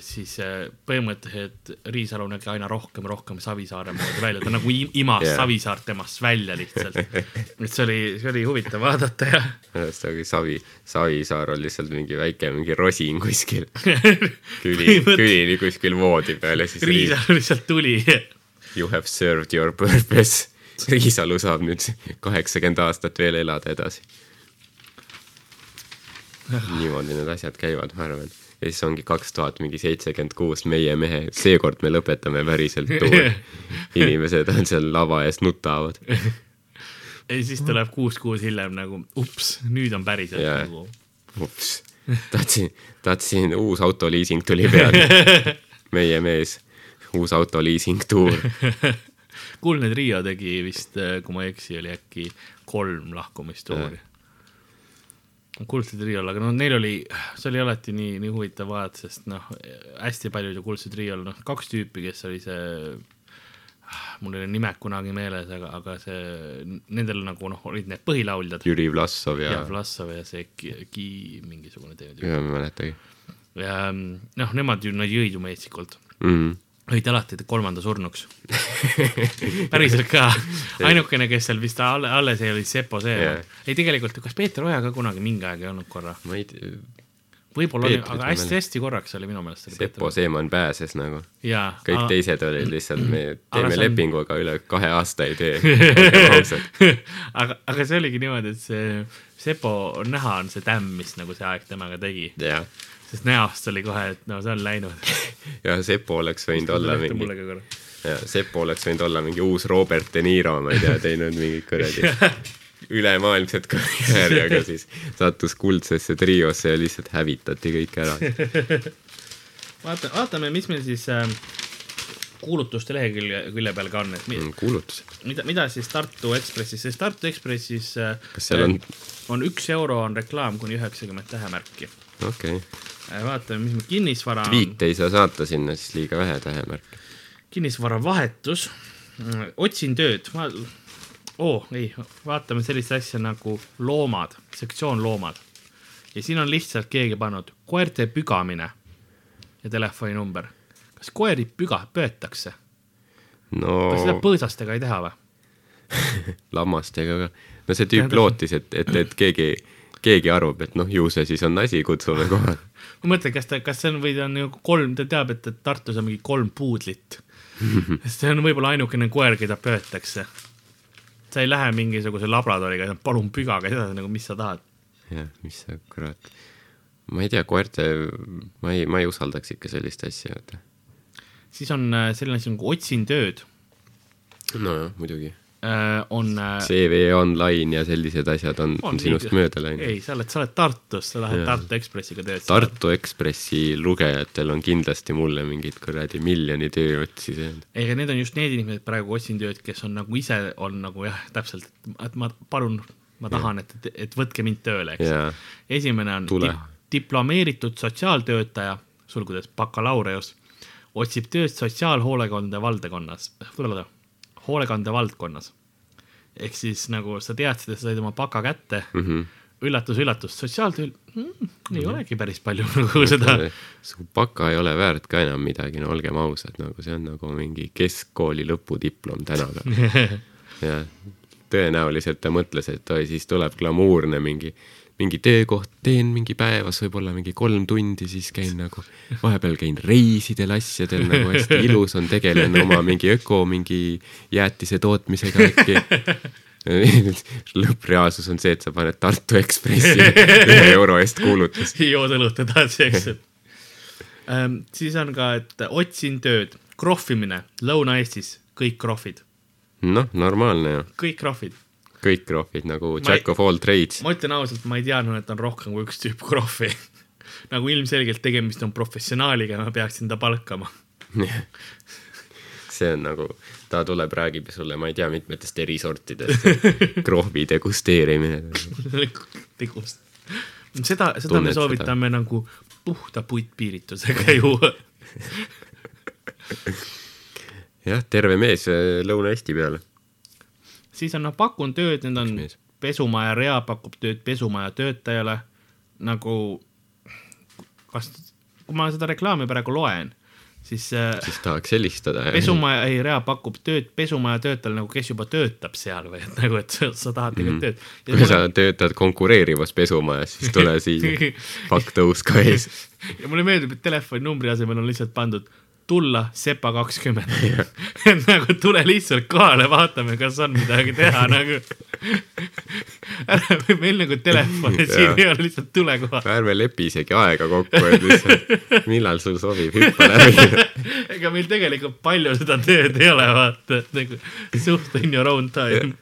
siis eh, põhimõtteliselt Riisalu nägi aina rohkem, rohkem Savisaare moodi välja, ta nagu im- imas yeah. Savisaart temast välja lihtsalt. et see oli, see oli huvitav vaadata ja pärast oli Savi, Savisaar on lihtsalt mingi väike mingi rosin kuskil küli, külili kuskil voodi peal ja siis Riis, Riisalu lihtsalt tuli. you have served your purpose. Riisalu saab nüüd kaheksakümmend aastat veel elada edasi. niimoodi need asjad käivad, ma arvan. Ja siis ongi kaks tuhat mingi seitsekümmend kuus meie mehe, seekord me lõpetame päriselt tuuri. inimesed on seal lava ees nutavad. ja siis tuleb kuus kuud hiljem nagu ups, nüüd on päriselt Jaa. nagu ups, tahtsin, tahtsin, uus autoliising tuli peale. meie mees, uus autoliising tuur. kuldne trio tegi vist, kui ma ei eksi, oli äkki kolm lahkumistuuri. Kuldse triol, aga noh, neil oli, see oli alati nii, nii huvitav vaadata, sest noh, hästi paljud ju kuldse triol, noh, kaks tüüpi, kes oli see, mul ei ole nimed kunagi meeles, aga, aga see, nendel nagu noh, olid need põhilauljad Jüri Vlassov ja, ja Vlassov ja see Ki, Ki mingisugune teine tüüp. ma ei mäletagi ja noh, nemad ju, nad jõid ju metsikult mm.. Olid alati kolmanda surnuks. päriselt ka, ainukene, kes seal vist alle, alles jäi, oli Sepo Jah. yeah.. ei, tegelikult kas Peeter Oja ka kunagi mingi aeg ei olnud korra? ma ei tea, võib-olla oli, aga hästi-hästi korraks oli minu meelest. Sepo Seeman pääses nagu, kõik teised olid lihtsalt, me Aga teeme see on- lepingu, aga üle kahe aasta ei tee, aga, aga see oligi niimoodi, et see Sepo näha on see tämm, mis nagu see aeg temaga tegi, jah, sest näost oli kohe, et no see on läinud. ja Sepo oleks võinud olla mingi, mulle ka korra. ja Sepo oleks võinud olla mingi uus Robert De Niro, ma ei tea, teinud mingit kuradi ülemaailmset karjääri, aga siis sattus kuldsesse triosse ja lihtsalt hävitati kõik ära. vaata, vaatame, mis meil siis äh, kuulutuste lehekülje, külje peal ka on, et mi, kuulutused, mida, mida siis Tartu Ekspressis, sest Tartu Ekspressis äh, kas seal on, on üks euro on reklaam kuni üheksakümmend tähemärki. Okei okay., vaatame, mis meil kinnisvara on, tweet'e ei saa saata sinna, siis liiga vähe tähemärke. kinnisvara vahetus, otsin tööd, ma, oo ei, vaatame sellist asja nagu loomad, sektsioon loomad. ja siin on lihtsalt keegi pannud koerte pügamine ja telefoninumber. kas koeri püga, pöötakse? kas seda no põõsastega ei teha või? lammastega ka, no see tüüp lootis, et, et, et keegi, keegi arvab, et noh, ju see siis on asi, kutsume kohale. ma mõtlen, kas ta, kas see on või ta on nagu kolm, ta teab, et, Tartus on mingi kolm puudlit. see on võib-olla ainukene koer, keda pöötakse. sa ei lähe mingisuguse labradoriga, palun pügage seda nagu, mis sa tahad. jah, mis sa kurat, ma ei tea, koerte, ma ei, ma ei usaldaks ikka sellist asja, vaata. siis on äh, selline asi nagu otsin tööd, nojah, muidugi. on. CV Online ja sellised asjad on, on, sinust mööda läinud. ei, sa oled, sa oled Tartus, sa lähed Jaa. Tartu Ekspressiga tööd. Tartu Ekspressi lugejatel on kindlasti mulle mingid kuradi miljoni tööotsi söönud. ei, aga need on just need inimesed praegu otsin tööd, kes on nagu ise on nagu jah, täpselt, et ma palun, ma tahan, et, et, võtke mind tööle, eks. esimene on Tule. dip, diplomeeritud sotsiaaltöötaja, sulgudes bakalaureus, otsib tööd sotsiaalhoolekande valdekonnas, hoolekande valdkonnas. ehk siis nagu sa teadsid, et sa said oma baka kätte mm. -hmm. üllatus-üllatus, sotsiaaltööl mm, ei olegi päris palju nagu seda, baka ei ole väärt ka enam midagi, no olgem ausad, nagu see on nagu mingi keskkooli lõpudiplom tänapäeval. ja tõenäoliselt ta mõtles, et oi, siis tuleb glamuurne mingi, mingi töökoht, teen mingi päevas võib-olla mingi kolm tundi, siis käin nagu, vahepeal käin reisidel asjadel nagu hästi ilus on, tegelen oma mingi öko mingi jäätise tootmisega äkki. lõppreaalsus on see, et sa paned Tartu Ekspressi ühe euro eest kuulutus. jood õlut edasi, eks ju ähm,. siis on ka, et otsin tööd, krohvimine Lõuna-Eestis, kõik krohvid, noh, normaalne ju, kõik krohvid. Kõik krohvid nagu Ma Jack ei- of all trades. ma ütlen ausalt, ma ei teadnud, et on rohkem kui üks tüüp krohvi. nagu ilmselgelt tegemist on professionaaliga ja ma peaksin ta palkama. see on nagu, ta tuleb, räägib sulle, ma ei tea, mitmetest erisortidest krohvi degusteerimine. tegust. seda, seda Tunned me soovitame seda? nagu puhta puitpiiritusega juua. jah, terve mees äh, Lõuna-Eesti peale. Siis on noh, pakun tööd, need on pesumaja rea pakub tööd pesumaja töötajale nagu, kas, kui ma seda reklaami praegu loen, siis äh, siis tahaks helistada. pesumaja, ei rea pakub tööd pesumaja töötajale nagu, kes juba töötab seal või et nagu, et sa, tahad tegelikult tööd. kui sa töötad konkureerivas pesumajas, siis tule siia. pakk tõus ka ees. ja mulle meeldib, et telefoninumbri asemel on lihtsalt pandud tulla sepa kakskümmend. et nagu tule lihtsalt kohale, vaatame, kas on midagi teha nagu. meil nagu telefoni siin ei ole, lihtsalt tule kohale. ärme lepi isegi aega kokku, et lihtsalt millal sul sobib, hüppa läbi. ega meil tegelikult palju seda tööd ei ole, vaata, et nagu suht in your own time.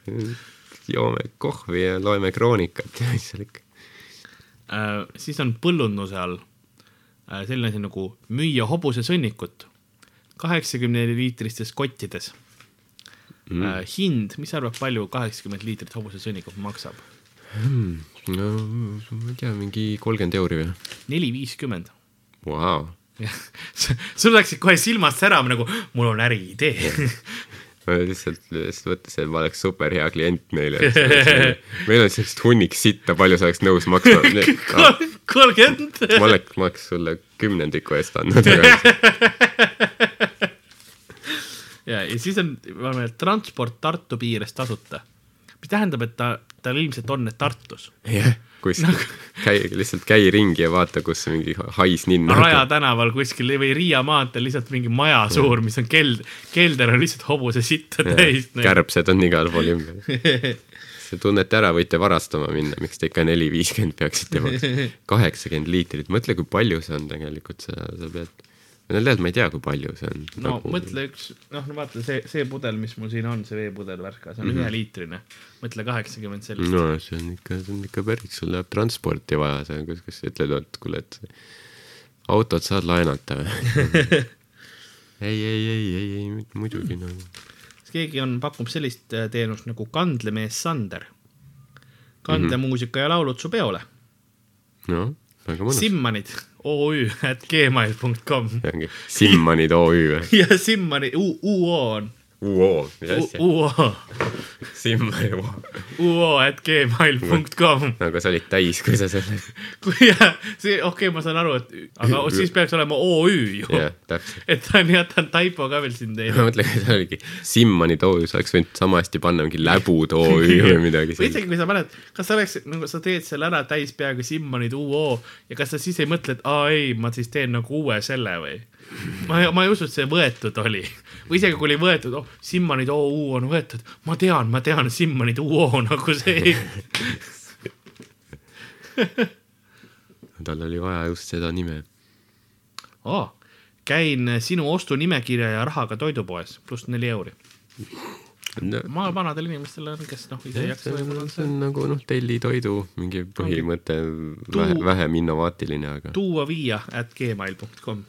joome kohvi ja loeme kroonikat ja mis seal ikka. Äh, siis on põllunduse all äh, selline asi nagu müüa hobusesõnnikut kaheksakümne liitristes kottides. mm. äh, hind, mis sa arvad, palju kaheksakümmend liitrit hobusesõnnikut maksab? no ma ei tea, mingi kolmkümmend euri või? neli viiskümmend. Vau, sul läksid kohe silmast särama nagu mul on äriidee. ma lihtsalt, lihtsalt mõtlesin, et ma oleks super hea klient neile. meil on sellist hunnik sitta, palju sa oleks nõus maksma? kolmkümmend. ma oleks, ma oleks sulle kümnendiku eest andnud, ja, ja siis on, et transport Tartu piires tasuta. mis tähendab, et ta, tal ilmselt on need Tartus. jah, kuskil käi, lihtsalt käi ringi ja vaata, kus mingi hais ninn Raja tänaval kuskil või Riia maanteel lihtsalt mingi maja suur, mis on keld-, kelder on lihtsalt hobuse sitta täis. kärbsed on igal pool ümber. sa tunnete ära, võite varastama minna, miks te ikka neli viiskümmend peaksite maksma. kaheksakümmend liitrit, mõtle, kui palju see on tegelikult, sa, sa pead, tead, ma ei tea, kui palju see on. no mõtle üks, noh, no vaata see, see pudel, mis mul siin on, see veepudel värka, see on mm -hmm. üheliitrine. mõtle kaheksakümmend sellist no.. see on ikka, see on ikka päris, sul läheb transporti vaja, sa, kas, kas ütled, et kuule, et autot saad laenata või? ei, ei, ei, ei, ei muidugi nagu keegi on, pakub sellist äh, teenust nagu Kandlemees Sander. kandemuusika ja laulud su peole. noh. Simmanid OÜ at gmail.com see ongi Simmanid OÜ või? ja Simmani, UO on, UO, mis asja? UO, Simmanid UO. UO at gmail.com. aga sa olid täis, kui sa selle, kui jah, see, okei okay,, ma saan aru, et aga siis peaks olema OÜ ju. jah, täpselt. et ta on on taipo ka veel siin ma teinud. mõtlen, et see oligi Simmanid OÜ, sa oleks võinud sama hästi panna mingi Läbud OÜ või midagi või isegi kui sa paned, kas sa oleks, nagu sa teed selle ära täis peaga Simmanid UO ja kas sa siis ei mõtle, et aa ei, ma siis teen nagu uue selle või? ma, ma ei usu, et see võetud oli. või isegi kui oli võetud, oh, Simmanid OÜ on võetud, ma tean, ma tean, Simmanid UO nagu see. tal oli vaja just seda nime. Oh, käin sinu ostunimekirja ja rahaga toidupoes, pluss neli euri. No, ma vanadel inimestel on, kes noh, ise ei jaksa võib-olla see on nagu noh, tellitoidu mingi põhimõte, vähem innovaatiline, aga tuua viia at gmail.com.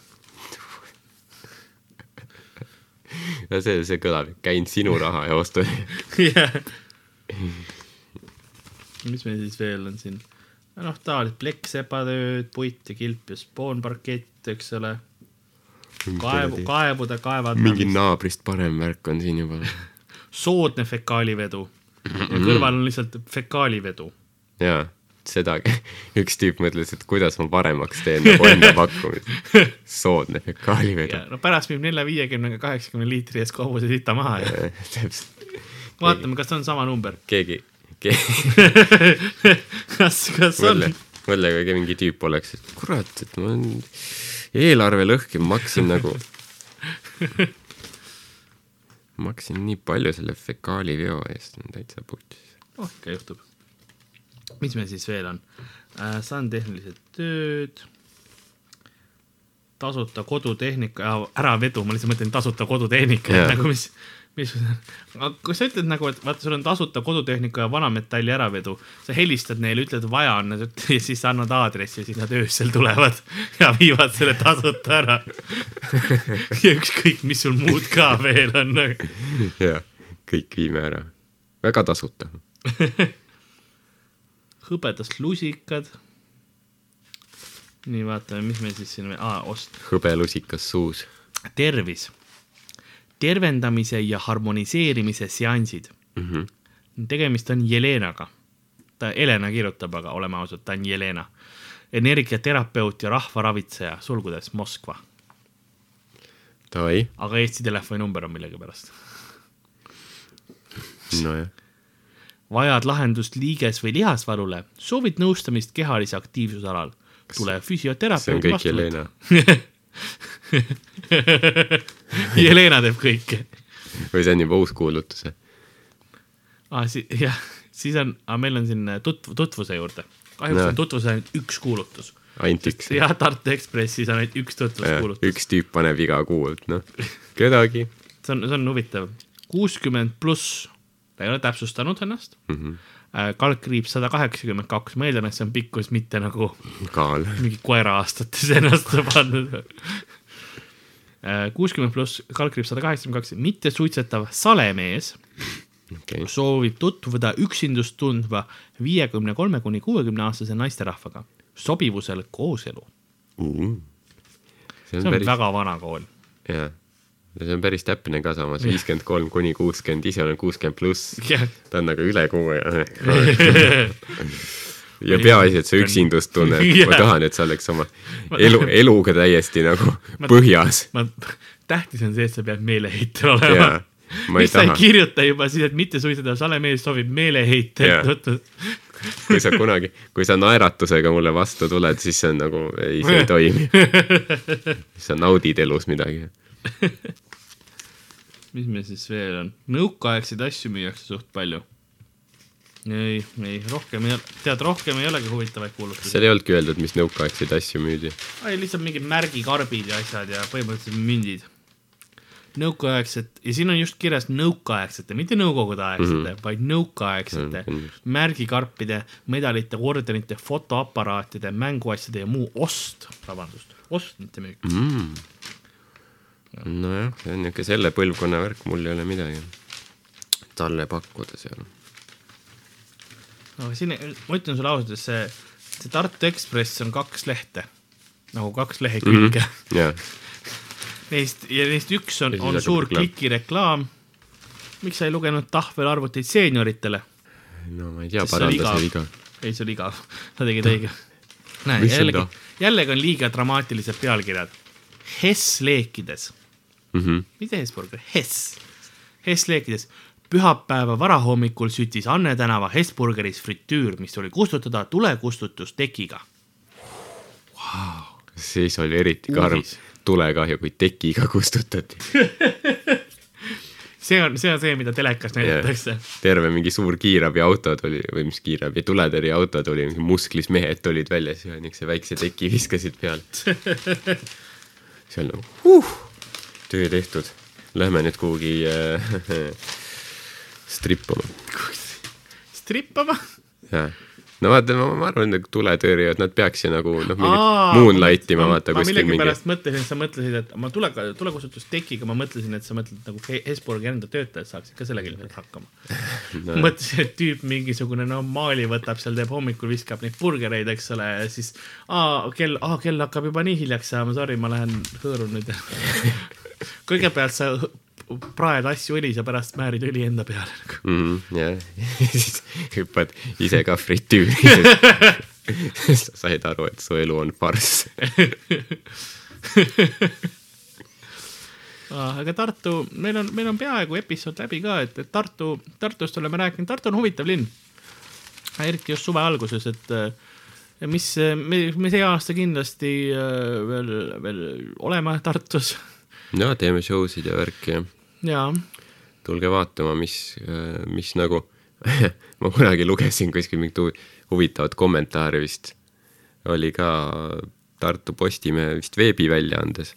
ja see, see kõlab, käin sinu raha ja ostan. jah. mis meil siis veel on siin? noh, taolised plekksepatööd, puit ja kilp ja spoonparkett, eks ole. kaevu, kaevude mingi kaevandamine, naabrist parem värk on siin juba. soodne fekaalivedu ja kõrval on lihtsalt fekaalivedu. jaa, sedagi. üks tüüp mõtles, et kuidas ma paremaks teen nagu enda pakkumist. soodne fekaalivedu no pärast müüb nelja, viiekümnega, kaheksakümne liitri eest kohvuse sita maha ja täpselt, vaatame, kas on sama number. keegi, keegi, kas, kas on mõtle,? mõtle, kui mingi tüüp oleks, et kurat, et ma olen eelarve lõhki, ma maksin nagu, maksin nii palju selle fekaaliveo eest, on täitsa putis. oh, ikka juhtub. Mis meil siis veel on äh,? saan tehnilised tööd, tasuta kodutehnika, äravedu, ma lihtsalt mõtlen tasuta kodutehnika yeah., nagu mis, mis, aga kui sa ütled nagu, et vaata, sul on tasuta kodutehnika ja vanametalli äravedu, sa helistad neile, ütled, vaja on, nad ütlevad ja siis sa annad aadressi ja siis nad öösel tulevad ja viivad selle tasuta ära. ja ükskõik, mis sul muud ka veel on. jah, kõik viime ära. väga tasuta. hõbedast lusikad. nii, vaatame, mis meil siis siin veel, aa, ost, hõbelusikas suus. tervis, tervendamise ja harmoniseerimise seansid Mm -hmm. tegemist on Jelenaga. ta, Helena kirjutab, aga oleme ausad, ta on Jelena. energiaterapeut ja rahvaravitseja, sulgudes Moskva, aga Eesti telefoninumber on millegipärast. nojah. Vajad lahendust liiges- või lihasvalule, soovid nõustamist kehalise aktiivsuse alal, tule on füsioterapeuti kõik. Jelena. Teeb kõike või see on juba uus kuulutus? ah,. Si jah, siis on ah,, meil on siin tutv-, tutvuse juurde. kahjuks Näe. on tutvuse ainult üks kuulutus. ainult üks. jah, Tartu Ekspressis on ainult üks tutvuskuulutus. üks tüüp paneb iga kuu, et noh, kedagi see on, see on huvitav. kuuskümmend pluss, ta ei ole täpsustanud ennast mm. -hmm. äh,. kaldkriips sada kaheksakümmend kaks, ma eeldan, et see on pikkus, mitte nagu kaal. mingi koera aastates ennast pannud. kuuskümmend pluss, kaldkriips sada kaheksakümmend kaks, mittesuitsetav salemees okei, soovib tutvuda üksindust tundva viiekümne kolme kuni kuuekümne aastase naisterahvaga sobivusel kooselu. see see on on päris, väga vana kool. jaa, see on päris täpne ka samas, viiskümmend kolm kuni kuuskümmend, ise olen kuuskümmend pluss, ta on nagu üle kuue. Ja ja peaasi, et see üksindustunne, ma tahan, et sa oleks oma elu, eluga täiesti nagu põhjas. ma, tähtis on see, et sa pead meeleheitel olema. Miks sa ei kirjuta juba siis, et mittesuitsetav salemees soovib meeleheitel Jaa. tutvus- kui sa kunagi, kui sa naeratusega mulle vastu tuled, siis see on nagu, ei, see ei toimi. sa naudid elus midagi. Mis meil siis veel on, nõukaaegseid asju müüakse suht palju. ei, ei rohkem ei ole, tead, rohkem ei olegi huvitavaid kuulutusi. seal ei olnudki öeldud, mis nõukaaegseid asju müüdi. ei, lihtsalt mingid märgikarbid ja asjad ja põhimõtteliselt mündid. nõukaaegset ja siin on just kirjas nõukaaegsete, mitte nõukogudeaegsete mm, -hmm. vaid nõukaaegsete Mm, mm. märgikarpide, medalite, ordenite, fotoaparaatide, mänguasjade ja muu ost, vabandust, ost, mitte müük. mm.. nojah, see on niisugune selle põlvkonna värk, mul ei ole midagi talle pakkuda seal. aga siin, ma ütlen sulle ausalt, et see, see Tartu Ekspress on kaks lehte, nagu kaks lehekülge mm. -hmm. jaa, Neist ja neist üks on on suur reklaam. klikireklaam. miks sa ei lugenud tahvelarvuteid seenioritele? no ma ei tea, paranda see viga. ei, see oli igav, sa tegid õige. näe, jällegi jällegi on liiga dramaatilised pealkirjad. Hess leekides, Mhm. mitte Hesburger, Hess, Hess leekides. pühapäeva varahommikul süttis Anne tänava Hesburgeris fritüür, mis tuli kustutada tulekustutustekiga. siis oli eriti karm tulekahju, kui tekiga kustutati. see on, see on see, mida telekas näidatakse yeah.. terve mingi suur kiirabiauto tuli või mis kiirabi, tuletõrjeauto tuli, musklis mehed tulid väljas ja niisuguse väikse teki viskasid peale. see on nagu huh, töö tehtud. Lähme nüüd kuhugi äh, strippama. strippama. jah, no vaata, ma arvan, et tuletõrjujad, nad peaks ju nagu noh, mingit moonlight ima, ma- vaata kuskil mingi. millegipärast mõtlesin, sa mõtlesid, et ma tule, tulekustutustekiga ma mõtlesin, et sa mõtled nagu He- Hesburgi enda töötajad saaksid ka sellega ilmselt hakkama no.. mõtlesin, et tüüp mingisugune no maali võtab seal, teeb hommikul, viskab neid burgereid, eks ole, ja siis aa kell, aa kell hakkab juba nii hiljaks saama, sorry, ma lähen hõõrun nüüd. kõigepealt sa praed asju õlis ja pärast määrid õli enda peale mm,. jah, siis hüppad ise ka fritüüri. sa said aru, et su elu on farss. aga Tartu, meil on, meil on peaaegu episood läbi ka, et, et Tartu, Tartust oleme rääkinud, Tartu on huvitav linn. eriti just suve alguses, et äh, mis me, me see aasta kindlasti äh, veel, veel oleme Tartus no teeme show sid ja värki. Ja ja tulge vaatama, mis, mis nagu ma kunagi lugesin kuskil mingit huvi- huvitavat kommentaari vist, oli ka Tartu Postimehe vist veebiväljaandes,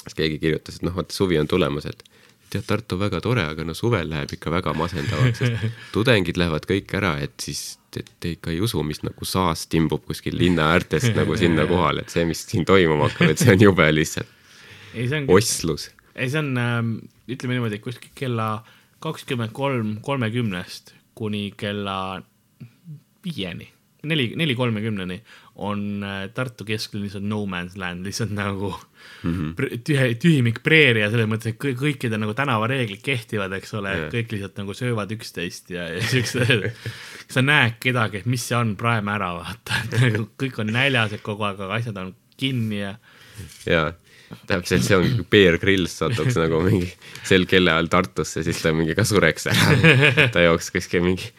siis keegi kirjutas, et noh, vaata suvi on tulemas, et tead, Tartu väga tore, aga no suvel läheb ikka väga masendavaks, sest tudengid lähevad kõik ära, et siis te, te ikka ei usu, mis nagu saas timbub kuskil linna äärtest nagu sinna kohale, et see, mis siin toimuma hakkab, et see on jube lihtsalt osslus. ei see on ähm,, ütleme niimoodi, kuskil kella kakskümmend kolm kolmekümnest kuni kella viieni, neli, neli kolmekümneni on äh, Tartu kesklinnas on no man's land, lihtsalt nagu mm. -hmm. tühe, tühimik preeria selles mõttes, et kõik, kõikide nagu tänavareeglid kehtivad, eks ole Jah., kõik lihtsalt nagu söövad üksteist ja, ja siuksed, sa näed kedagi, et mis see on, praeme ära, vaata, et nagu kõik on näljased kogu aeg, aga asjad on kinni ja jaa, täpselt see ongi, kui Bear Grylls satuks nagu mingi sel kellaajal Tartusse, siis ta mingi ka sureks ära. ta jooks kuskil mingi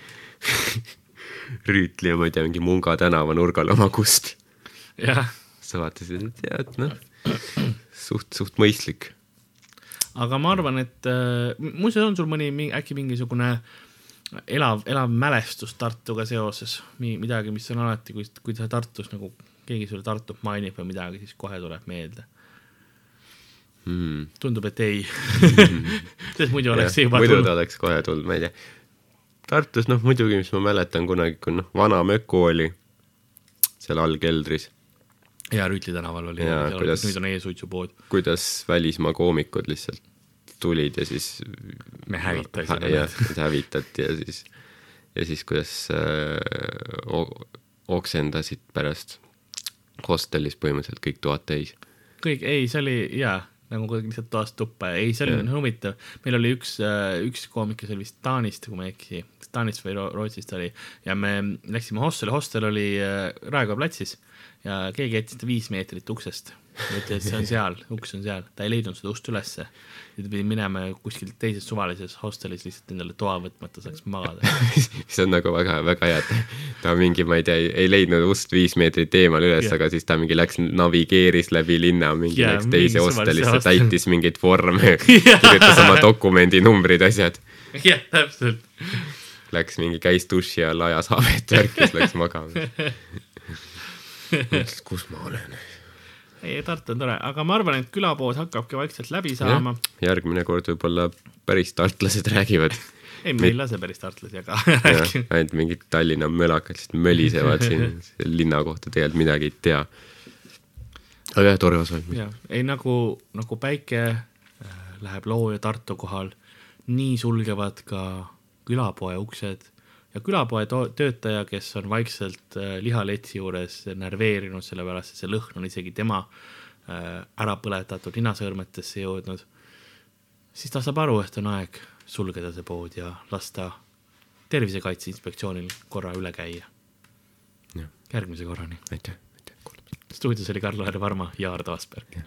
Rüütli ja ma ei tea, mingi Munga tänava nurgal oma kust. jah sa vaatasid, et tead, noh, suht, suht mõistlik. aga ma arvan, et äh, muuseas on sul mõni äkki mingisugune elav, elav mälestus Tartuga seoses, midagi, mis on alati, kui, kui sa Tartus nagu keegi sulle Tartut mainib või midagi, siis kohe tuleb meelde. Mm. tundub, et ei. sest muidu oleks see juba muidu ta tulnud. oleks kohe tulnud, tea. Tartus, noh muidugi, mis ma mäletan kunagi, kui noh, vana Möku oli seal all keldris. ja Rüütli tänaval oli, nüüd on e-suitsupood. kuidas välismaa koomikud lihtsalt tulid ja siis me hävitasime jah need. hävitati ja siis, ja siis kuidas äh, oksendasid pärast hostelis põhimõtteliselt kõik toad täis. kõik, ei, see oli jaa, nagu kuidagi lihtsalt toast tuppa, ei, see oli yeah. huvitav. meil oli üks, üks koomik, kes oli vist Taanist, kui ma ei eksi, Taanist või Ro- Rootsist oli. Ja me läksime hosteli, hostel oli äh, Raekoja platsis ja keegi jättis ta viis meetrit uksest. ütles, et see on seal, uks on seal, ta ei leidnud seda ust ülesse. nüüd pidi minema kuskilt teises suvalises hostelis lihtsalt endale toa võtma, et ta saaks magada. see on nagu väga, väga hea, et ta mingi, ma ei tea, ei leidnud ust viis meetrit eemal üles yeah., aga siis ta mingi läks, navigeeris läbi linna, mingi yeah, läks teise hostelisse täitis mingeid vorme, kirjutas oma dokumendi numbrid, asjad. jah, täpselt. Läks mingi, käis duši all, ajas havet, värkis, läks magama. mõtles, kus ma olen. ei, Tartu on tore, aga ma arvan, et külapood hakkabki vaikselt läbi saama. järgmine kord võib-olla päris tartlased räägivad. ei, me ei lase päris tartlasi, aga jah, ainult mingid Tallinna mölakad lihtsalt mölisevad siin linna kohta, tegelikult midagi ei tea. aga jah, tore osa. ei nagu, nagu päike äh, läheb Loo ja Tartu kohal, nii sulgevad ka külapoe uksed ja külapoe töötaja, kes on vaikselt äh, lihaletsi juures närveerinud, sellepärast et see lõhn on isegi tema äh, ära põletatud ninasõõrmetesse jõudnud, siis ta saab aru, et on aeg sulgeda see pood ja lasta Tervisekaitse Inspektsioonil korra üle käia. Järgmise korrani. aitäh, aitäh, kuulamiseni. stuudios oli Karl-Lari Varma ja Ardo Asperg.